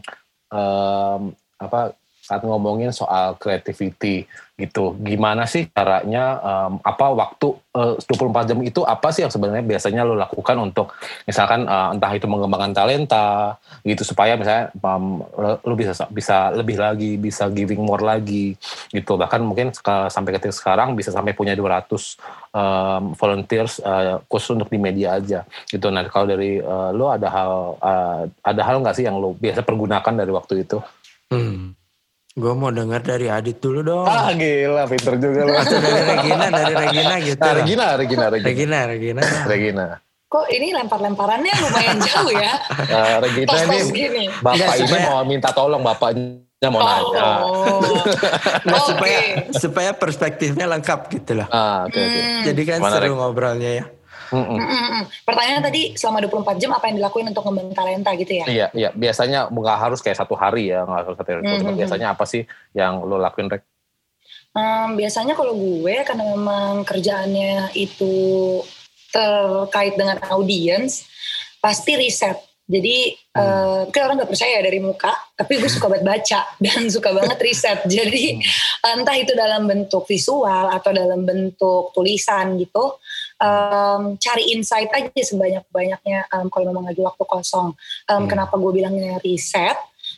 um, apa saat ngomongin soal creativity gitu. Gimana sih caranya um, apa waktu uh, 24 jam itu apa sih yang sebenarnya biasanya lo lakukan untuk misalkan uh, entah itu mengembangkan talenta gitu supaya misalnya um, lo bisa bisa lebih lagi, bisa giving more lagi gitu. Bahkan mungkin sampai ketika sekarang bisa sampai punya 200 um, volunteers uh, khusus untuk di media aja gitu. Nah, kalau dari uh, lo ada hal uh, ada hal nggak sih yang lo biasa pergunakan dari waktu itu? Hmm. Gue mau dengar dari Adit dulu dong. Ah gila, pinter juga lo. Atau dari Regina, dari Regina gitu. Nah, Regina, Regina, Regina. Regina, Regina. Regina. Kok ini lempar-lemparannya lumayan jauh ya? Uh, Regina ini gini. bapak Nggak, ini supaya... mau minta tolong bapaknya mau oh. nanya. nah, okay. supaya supaya perspektifnya lengkap gitu loh. Ah, okay, okay. Hmm. Jadi kan Mana seru Reg? ngobrolnya ya. Mm -mm. Pertanyaan tadi selama 24 jam apa yang dilakuin untuk ngembangin talenta gitu ya? Iya, iya. Biasanya nggak harus kayak satu hari ya, nggak harus satu hari. Mm -hmm. Biasanya apa sih yang lo lakuin, Rek? Um, biasanya kalau gue karena memang kerjaannya itu terkait dengan audiens, pasti riset. Jadi hmm. uh, orang nggak percaya dari muka, tapi gue suka banget baca dan suka banget riset. Jadi hmm. entah itu dalam bentuk visual atau dalam bentuk tulisan gitu, um, cari insight aja sebanyak banyaknya um, kalau memang lagi waktu kosong. Um, hmm. Kenapa gue bilangnya riset?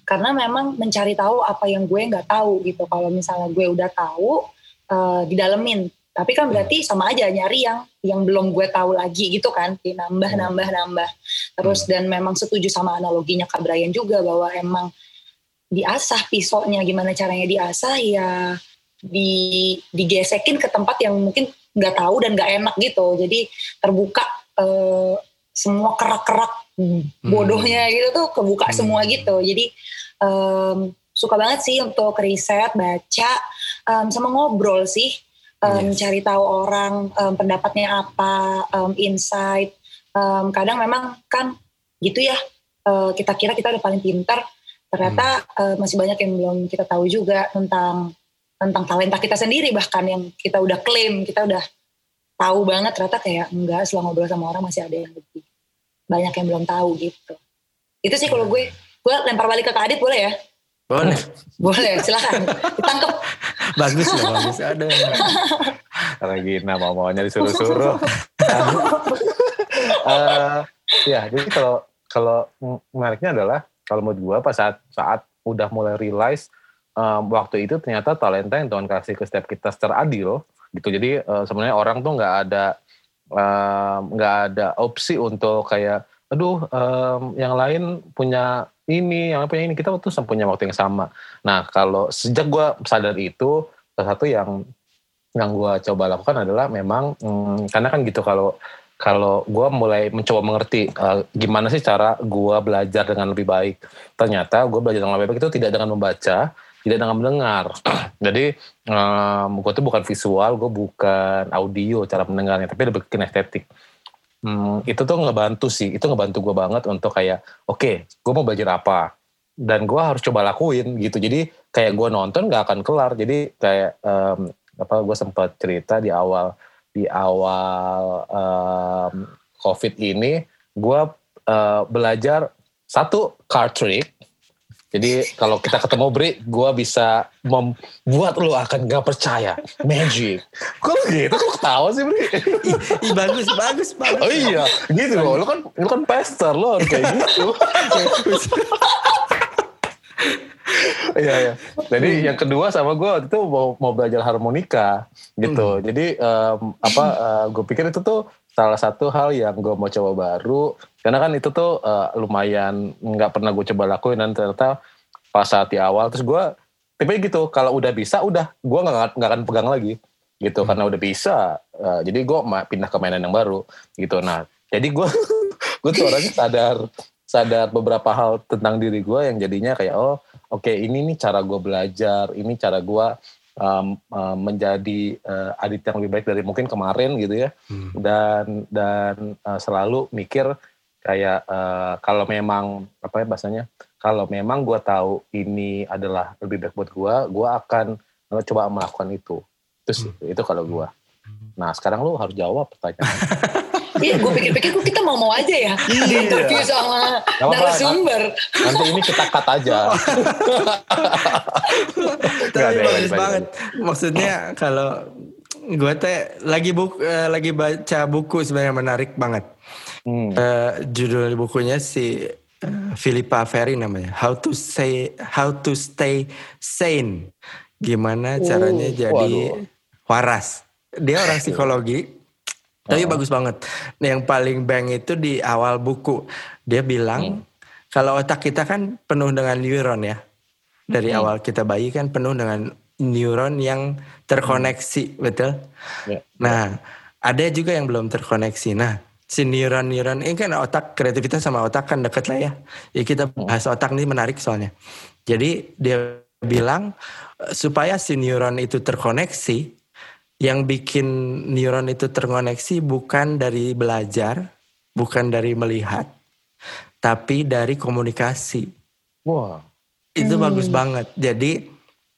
Karena memang mencari tahu apa yang gue nggak tahu gitu. Kalau misalnya gue udah tahu, uh, didalemin. Tapi kan berarti sama aja nyari yang yang belum gue tahu lagi gitu kan, nambah hmm. nambah nambah. Terus hmm. dan memang setuju sama analoginya Kak Brian juga bahwa emang diasah pisaunya gimana caranya diasah ya di digesekin ke tempat yang mungkin nggak tahu dan nggak enak gitu jadi terbuka eh, semua kerak-kerak hmm. bodohnya gitu tuh kebuka hmm. semua gitu jadi um, suka banget sih untuk riset baca um, sama ngobrol sih um, yes. cari tahu orang um, pendapatnya apa um, insight um, kadang memang kan gitu ya uh, kita kira kita udah paling pintar ternyata hmm. uh, masih banyak yang belum kita tahu juga tentang tentang talenta kita sendiri bahkan yang kita udah klaim kita udah tahu banget ternyata kayak enggak setelah ngobrol sama orang masih ada yang lebih banyak yang belum tahu gitu. Itu sih kalau gue. Gue lempar balik ke Kak Adit boleh ya? Boleh. Boleh silakan. Ditangkap bagus ya bagus. Ada lagi nama maunya disuruh-suruh. Uh, ya jadi kalau kalau menariknya adalah kalau menurut gue pas saat saat udah mulai realize um, waktu itu ternyata talenta yang Tuhan kasih ke setiap kita secara adil gitu. Jadi uh, sebenarnya orang tuh nggak ada nggak um, ada opsi untuk kayak aduh um, yang lain punya ini yang lain punya ini. Kita tuh punya waktu yang sama. Nah kalau sejak gue sadar itu salah satu yang yang gue coba lakukan adalah memang hmm, karena kan gitu kalau kalau gue mulai mencoba mengerti uh, gimana sih cara gue belajar dengan lebih baik. Ternyata gue belajar dengan lebih baik itu tidak dengan membaca, tidak dengan mendengar. Jadi um, gue tuh bukan visual, gue bukan audio cara mendengarnya, tapi lebih kinestetik. Hmm, itu tuh ngebantu sih, itu ngebantu gue banget untuk kayak, oke, okay, gue mau belajar apa, dan gue harus coba lakuin gitu. Jadi kayak gue nonton gak akan kelar. Jadi kayak um, apa gue sempat cerita di awal di awal um, COVID ini, gue uh, belajar satu card trick. Jadi kalau kita ketemu Bri, gue bisa membuat lo akan gak percaya. Magic. Kok gitu? Kok ketawa sih Bri? Ih, bagus, bagus, bagus. Oh iya, gitu loh. Lo kan, lo kan pester, lo harus kayak gitu. Iya iya. Jadi hmm. yang kedua sama gue waktu itu mau mau belajar harmonika gitu. Hmm. Jadi um, apa uh, gue pikir itu tuh salah satu hal yang gue mau coba baru karena kan itu tuh uh, lumayan nggak pernah gue coba lakuin dan ternyata pas saat di awal terus gue tipe gitu kalau udah bisa udah gue nggak nggak akan pegang lagi gitu hmm. karena udah bisa uh, jadi gue pindah ke mainan yang baru gitu nah jadi gue gue tuh orangnya sadar sadar beberapa hal tentang diri gue yang jadinya kayak oh oke okay, ini nih cara gue belajar, ini cara gue um, um, menjadi uh, adit yang lebih baik dari mungkin kemarin gitu ya, hmm. dan dan uh, selalu mikir kayak uh, kalau memang apa ya bahasanya, kalau memang gue tahu ini adalah lebih baik buat gue, gue akan coba melakukan itu. Terus hmm. itu kalau gue. Nah sekarang lu harus jawab pertanyaan. Iya, gue pikir-pikir kok kita mau-mau aja ya iya. interview sama narasumber. Nanti ini kita cut aja. Tapi bagus banget. Maksudnya kalau gue teh lagi buku uh, lagi baca buku sebenarnya menarik banget. Hmm. Uh, judul bukunya si uh, Philippa Ferry namanya. How to say How to Stay Sane. Gimana caranya uh, jadi waduh. waras. Dia orang psikologi tapi oh. bagus banget. Yang paling bang itu di awal buku. Dia bilang hmm. kalau otak kita kan penuh dengan neuron ya. Dari hmm. awal kita bayi kan penuh dengan neuron yang terkoneksi, hmm. betul? Yeah. Nah, ada juga yang belum terkoneksi. Nah, si neuron-neuron ini kan otak kreativitas sama otak kan deket lah ya. Ya kita hmm. bahas otak ini menarik soalnya. Jadi dia bilang supaya si neuron itu terkoneksi, yang bikin neuron itu terkoneksi bukan dari belajar, bukan dari melihat, tapi dari komunikasi. Wah. Itu hmm. bagus banget. Jadi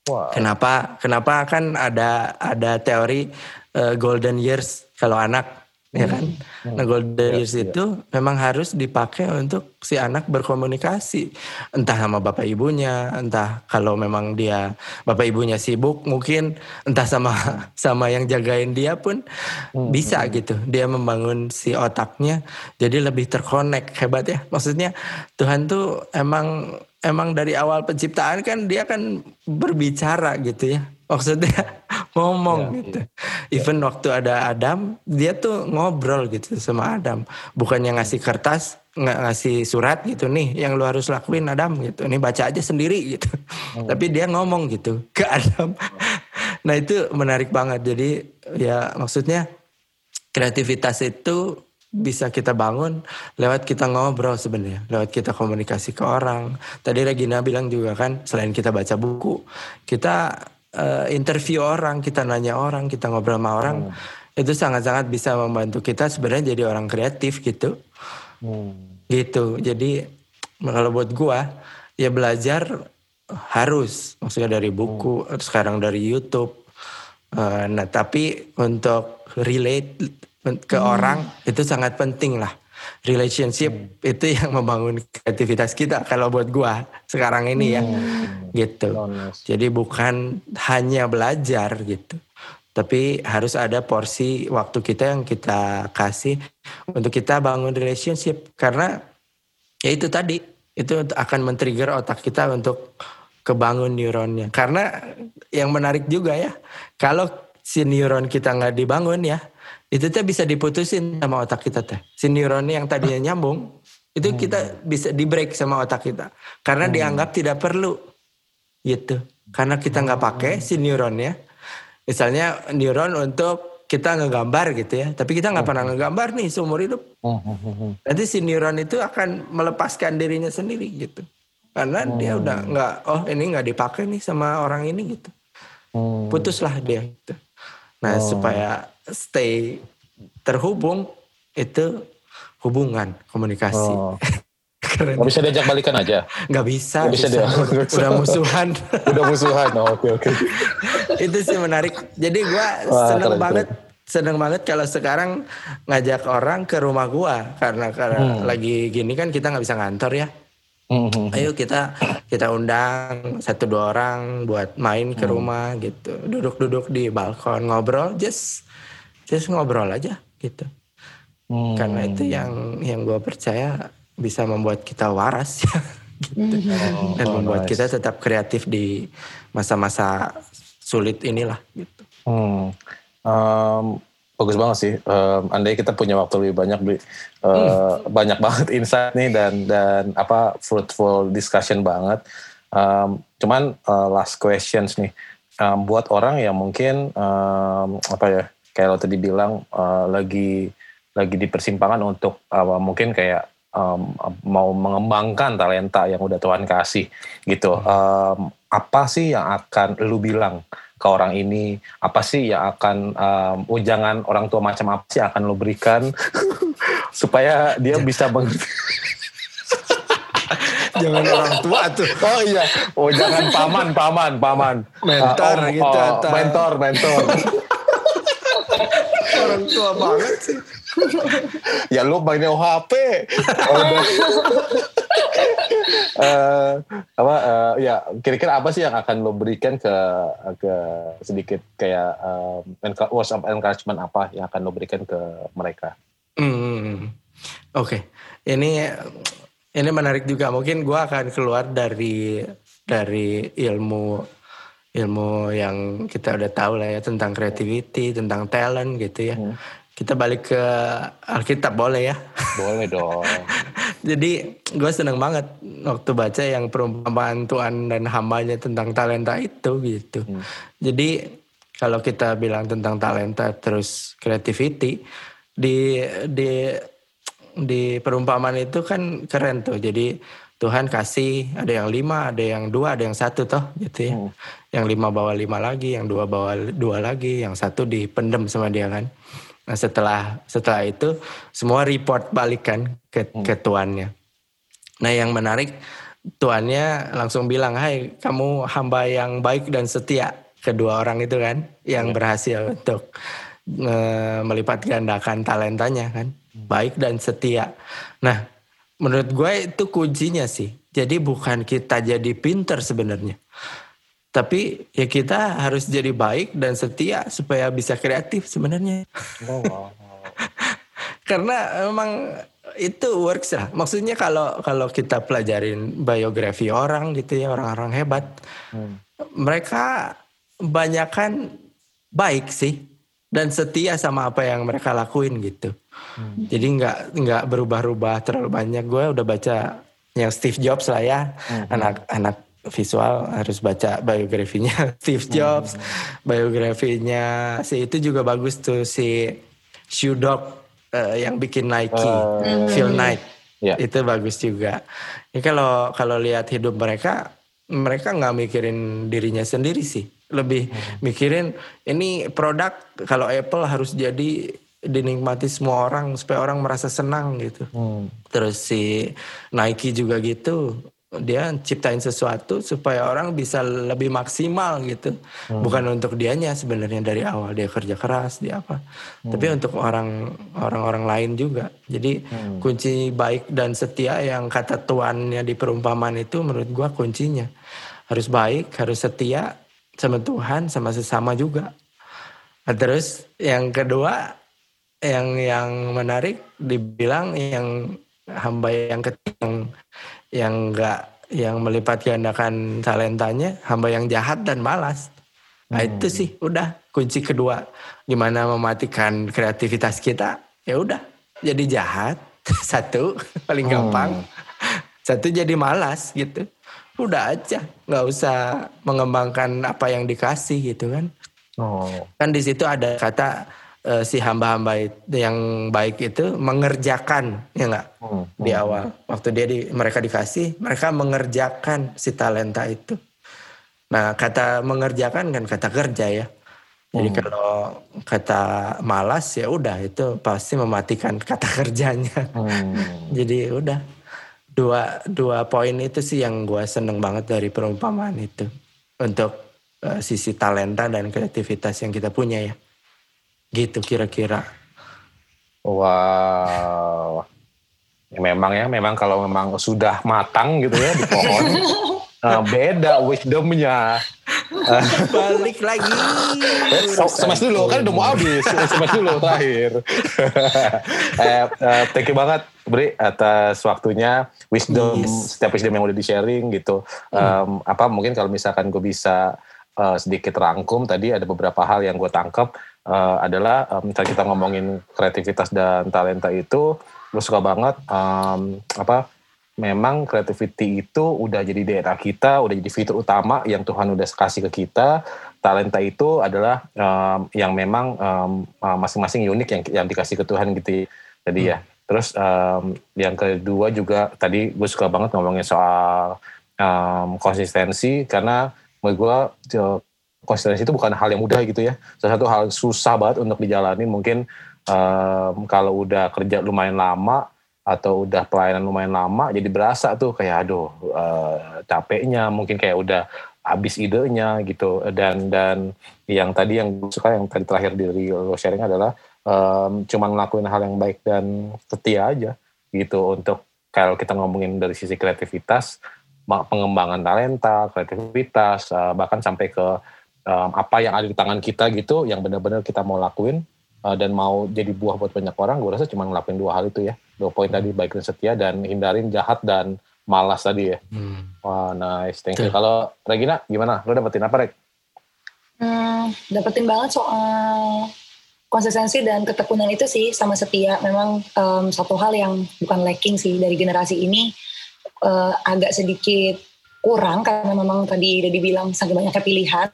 wow. kenapa kenapa kan ada ada teori uh, golden years kalau anak ya kan? Hmm. Nah golden years ya, itu memang harus dipakai untuk si anak berkomunikasi, entah sama bapak ibunya, entah kalau memang dia bapak ibunya sibuk, mungkin entah sama sama yang jagain dia pun hmm. bisa hmm. gitu, dia membangun si otaknya jadi lebih terkonek hebat ya. Maksudnya Tuhan tuh emang emang dari awal penciptaan kan dia kan berbicara gitu ya maksudnya ngomong ya, gitu. Ya. Even waktu ada Adam, dia tuh ngobrol gitu sama Adam. Bukannya ngasih kertas, nggak ngasih surat gitu nih, yang lu harus lakuin Adam gitu. Ini baca aja sendiri gitu. Hmm. Tapi dia ngomong gitu ke Adam. nah itu menarik banget. Jadi ya maksudnya kreativitas itu bisa kita bangun lewat kita ngobrol sebenarnya, lewat kita komunikasi ke orang. Tadi Regina bilang juga kan, selain kita baca buku, kita uh, interview orang, kita nanya orang, kita ngobrol sama orang, hmm. itu sangat-sangat bisa membantu kita sebenarnya jadi orang kreatif gitu. Hmm. Gitu. Jadi kalau buat gua ya belajar harus maksudnya dari buku, hmm. sekarang dari YouTube. Uh, nah, tapi untuk relate ke hmm. orang itu sangat penting lah relationship hmm. itu yang membangun kreativitas kita kalau buat gua sekarang ini ya hmm. gitu jadi bukan hanya belajar gitu tapi harus ada porsi waktu kita yang kita kasih untuk kita bangun relationship karena ya itu tadi itu akan men-trigger otak kita untuk kebangun neuronnya karena yang menarik juga ya kalau si neuron kita nggak dibangun ya itu teh bisa diputusin sama otak kita teh. Si neuron yang tadinya nyambung itu hmm. kita bisa di break sama otak kita karena hmm. dianggap tidak perlu gitu. Karena kita nggak pakai si neuronnya. Misalnya neuron untuk kita ngegambar gitu ya, tapi kita nggak pernah hmm. ngegambar nih seumur hidup. Hmm, Nanti si neuron itu akan melepaskan dirinya sendiri gitu. Karena dia udah nggak, oh ini nggak dipakai nih sama orang ini gitu. Putuslah dia gitu. Nah oh. supaya stay terhubung itu hubungan komunikasi. Oh. Keren. Gak bisa diajak balikan aja? Gak bisa. Gak bisa, bisa. Dia. Udah musuhan. Udah musuhan. Oh, oke oke. itu sih menarik. Jadi gue seneng keren, banget. Keren. Seneng banget kalau sekarang ngajak orang ke rumah gue karena karena hmm. lagi gini kan kita nggak bisa ngantor ya. Hmm. Ayo kita kita undang satu dua orang buat main ke hmm. rumah gitu, duduk-duduk di balkon ngobrol, just just ngobrol aja gitu. Hmm. Karena itu yang yang gue percaya bisa membuat kita waras ya, gitu. oh, dan membuat nice. kita tetap kreatif di masa-masa sulit inilah gitu. Hmm. Um, bagus banget sih. Um, andai kita punya waktu lebih banyak, uh, hmm. banyak banget insight nih dan dan apa fruitful discussion banget. Um, cuman uh, last questions nih, um, buat orang yang mungkin um, apa ya, kayak lo tadi bilang uh, lagi lagi di persimpangan untuk uh, mungkin kayak um, mau mengembangkan talenta yang udah Tuhan kasih gitu. Um, apa sih yang akan lu bilang? ke orang ini? Apa sih yang akan um, ujangan orang tua macam apa sih akan lo berikan? Supaya dia bisa mengerti jangan orang tua tuh. Oh iya. Oh jangan paman paman paman. Mentor uh, om, gitu oh, mentor mentor orang tua banget sih ya lu mainnya OHP oh, uh, apa uh, ya kira-kira apa sih yang akan lo berikan ke ke sedikit kayak um, words of encouragement apa yang akan lo berikan ke mereka? Hmm, Oke, okay. ini ini menarik juga. Mungkin gue akan keluar dari dari ilmu ilmu yang kita udah tahu lah ya tentang creativity, tentang talent gitu ya. Hmm. Kita balik ke Alkitab boleh ya? Boleh dong. Jadi gue seneng banget waktu baca yang perumpamaan Tuhan dan hambanya tentang talenta itu gitu. Hmm. Jadi kalau kita bilang tentang talenta terus creativity di di di perumpamaan itu kan keren tuh. Jadi Tuhan kasih ada yang lima, ada yang dua, ada yang satu toh gitu ya. Hmm. Yang lima bawa lima lagi, yang dua bawa dua lagi, yang satu dipendem sama dia kan. Nah setelah setelah itu semua report balikan ke, hmm. ke tuannya. Nah yang menarik tuannya langsung bilang, Hai kamu hamba yang baik dan setia. Kedua orang itu kan yang hmm. berhasil untuk melipat gandakan talentanya kan, baik dan setia. Nah, menurut gue itu kuncinya sih. Jadi bukan kita jadi pinter sebenarnya. Tapi ya kita harus jadi baik dan setia supaya bisa kreatif sebenarnya. Oh, Karena memang itu works lah. Maksudnya kalau kalau kita pelajarin biografi orang gitu ya orang-orang hebat, hmm. mereka banyakkan baik sih dan setia sama apa yang mereka lakuin gitu. Hmm. Jadi nggak nggak berubah-ubah terlalu banyak. Gue udah baca yang Steve Jobs lah ya, anak-anak hmm. visual harus baca biografinya Steve hmm. Jobs, hmm. biografinya si itu juga bagus tuh si Shoe Dog uh, yang bikin Nike, uh, Phil Knight. Yeah. Itu bagus juga. Ini kalau kalau lihat hidup mereka, mereka nggak mikirin dirinya sendiri sih. Lebih hmm. mikirin ini produk kalau Apple harus jadi dinikmati semua orang supaya orang merasa senang gitu. Hmm. Terus si Nike juga gitu, dia ciptain sesuatu supaya orang bisa lebih maksimal gitu. Hmm. Bukan untuk dianya sebenarnya dari awal dia kerja keras dia apa. Hmm. Tapi untuk orang orang-orang lain juga. Jadi hmm. kunci baik dan setia yang kata tuannya di perumpamaan itu menurut gua kuncinya. Harus baik, harus setia sama Tuhan sama sesama juga. Nah, terus yang kedua yang yang menarik dibilang yang hamba yang ketiga yang yang enggak yang melipat gandakan talentanya hamba yang jahat dan malas. Nah hmm. itu sih udah kunci kedua gimana mematikan kreativitas kita ya udah jadi jahat satu paling hmm. gampang satu jadi malas gitu udah aja nggak usah mengembangkan apa yang dikasih gitu kan oh. kan di situ ada kata uh, si hamba-hamba yang baik itu mengerjakan ya enggak hmm, hmm. di awal. Waktu dia di mereka dikasih mereka mengerjakan si talenta itu. Nah kata mengerjakan kan kata kerja ya. Jadi hmm. kalau kata malas ya udah itu pasti mematikan kata kerjanya. Hmm. jadi udah. Dua dua poin itu sih yang gue seneng banget dari perumpamaan itu. Untuk uh, sisi talenta dan kreativitas yang kita punya ya Gitu kira-kira. Wow. Ya, memang ya, memang kalau memang sudah matang gitu ya di pohon, uh, beda wisdomnya. Balik lagi. Semes dulu kan udah mau habis. Semes dulu terakhir. eh, uh, thank you banget Bri atas waktunya, wisdom yes. setiap wisdom yang udah di sharing gitu. Um, apa mungkin kalau misalkan gue bisa uh, sedikit rangkum tadi ada beberapa hal yang gue tangkap uh, adalah um, kita ngomongin kreativitas dan talenta itu gue suka banget um, apa memang creativity itu udah jadi DNA kita udah jadi fitur utama yang Tuhan udah kasih ke kita talenta itu adalah um, yang memang um, masing-masing unik yang yang dikasih ke Tuhan gitu jadi ya. hmm. ya terus um, yang kedua juga tadi gue suka banget ngomongin soal um, konsistensi karena menurut gue konsistensi itu bukan hal yang mudah gitu ya. Salah satu hal susah banget untuk dijalani mungkin um, kalau udah kerja lumayan lama atau udah pelayanan lumayan lama jadi berasa tuh kayak aduh uh, capeknya mungkin kayak udah habis idenya gitu dan dan yang tadi yang suka yang tadi terakhir dari lo sharing adalah um, cuman ngelakuin hal yang baik dan setia aja gitu untuk kalau kita ngomongin dari sisi kreativitas pengembangan talenta, kreativitas, uh, bahkan sampai ke um, apa yang ada di tangan kita gitu, yang benar-benar kita mau lakuin uh, dan mau jadi buah buat banyak orang, gue rasa cuma ngelakuin dua hal itu ya, dua poin tadi baik dan setia dan hindarin jahat dan malas tadi ya. Hmm. Wah nice, thank you. Kalau Regina gimana? Lo dapetin apa Reg? Hmm, dapetin banget soal konsistensi dan ketekunan itu sih sama setia. Memang um, satu hal yang bukan lacking sih dari generasi ini uh, agak sedikit kurang karena memang tadi udah dibilang sangat banyaknya pilihan.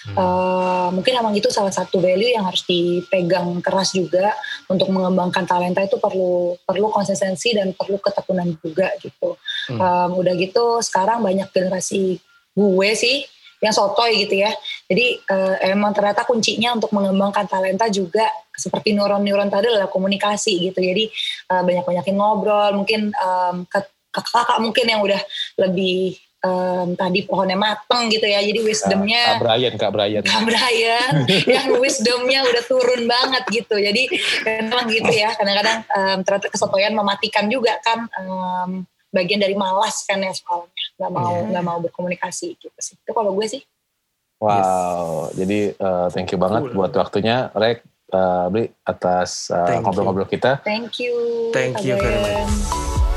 Hmm. Uh, mungkin emang itu salah satu value yang harus dipegang keras juga untuk mengembangkan talenta itu perlu perlu konsistensi dan perlu ketekunan juga gitu. Hmm. Um, udah gitu sekarang banyak generasi gue sih yang sotoy gitu ya. Jadi uh, emang ternyata kuncinya untuk mengembangkan talenta juga seperti neuron-neuron tadi adalah komunikasi gitu. Jadi uh, banyak-banyakin ngobrol, mungkin um, ke kakak-kakak mungkin yang udah lebih um, tadi pohonnya mateng gitu ya jadi wisdomnya Kak Brian Kak Brian Kak Brian yang wisdomnya udah turun banget gitu jadi memang gitu ya kadang-kadang um, ternyata kesotoyan mematikan juga kan um, bagian dari malas kan ya soalnya nggak mau iya. nggak yeah. mau berkomunikasi gitu sih itu kalau gue sih wow yes. jadi uh, thank you banget cool. buat waktunya Rek uh, Bri atas ngobrol-ngobrol uh, kita thank you thank you very much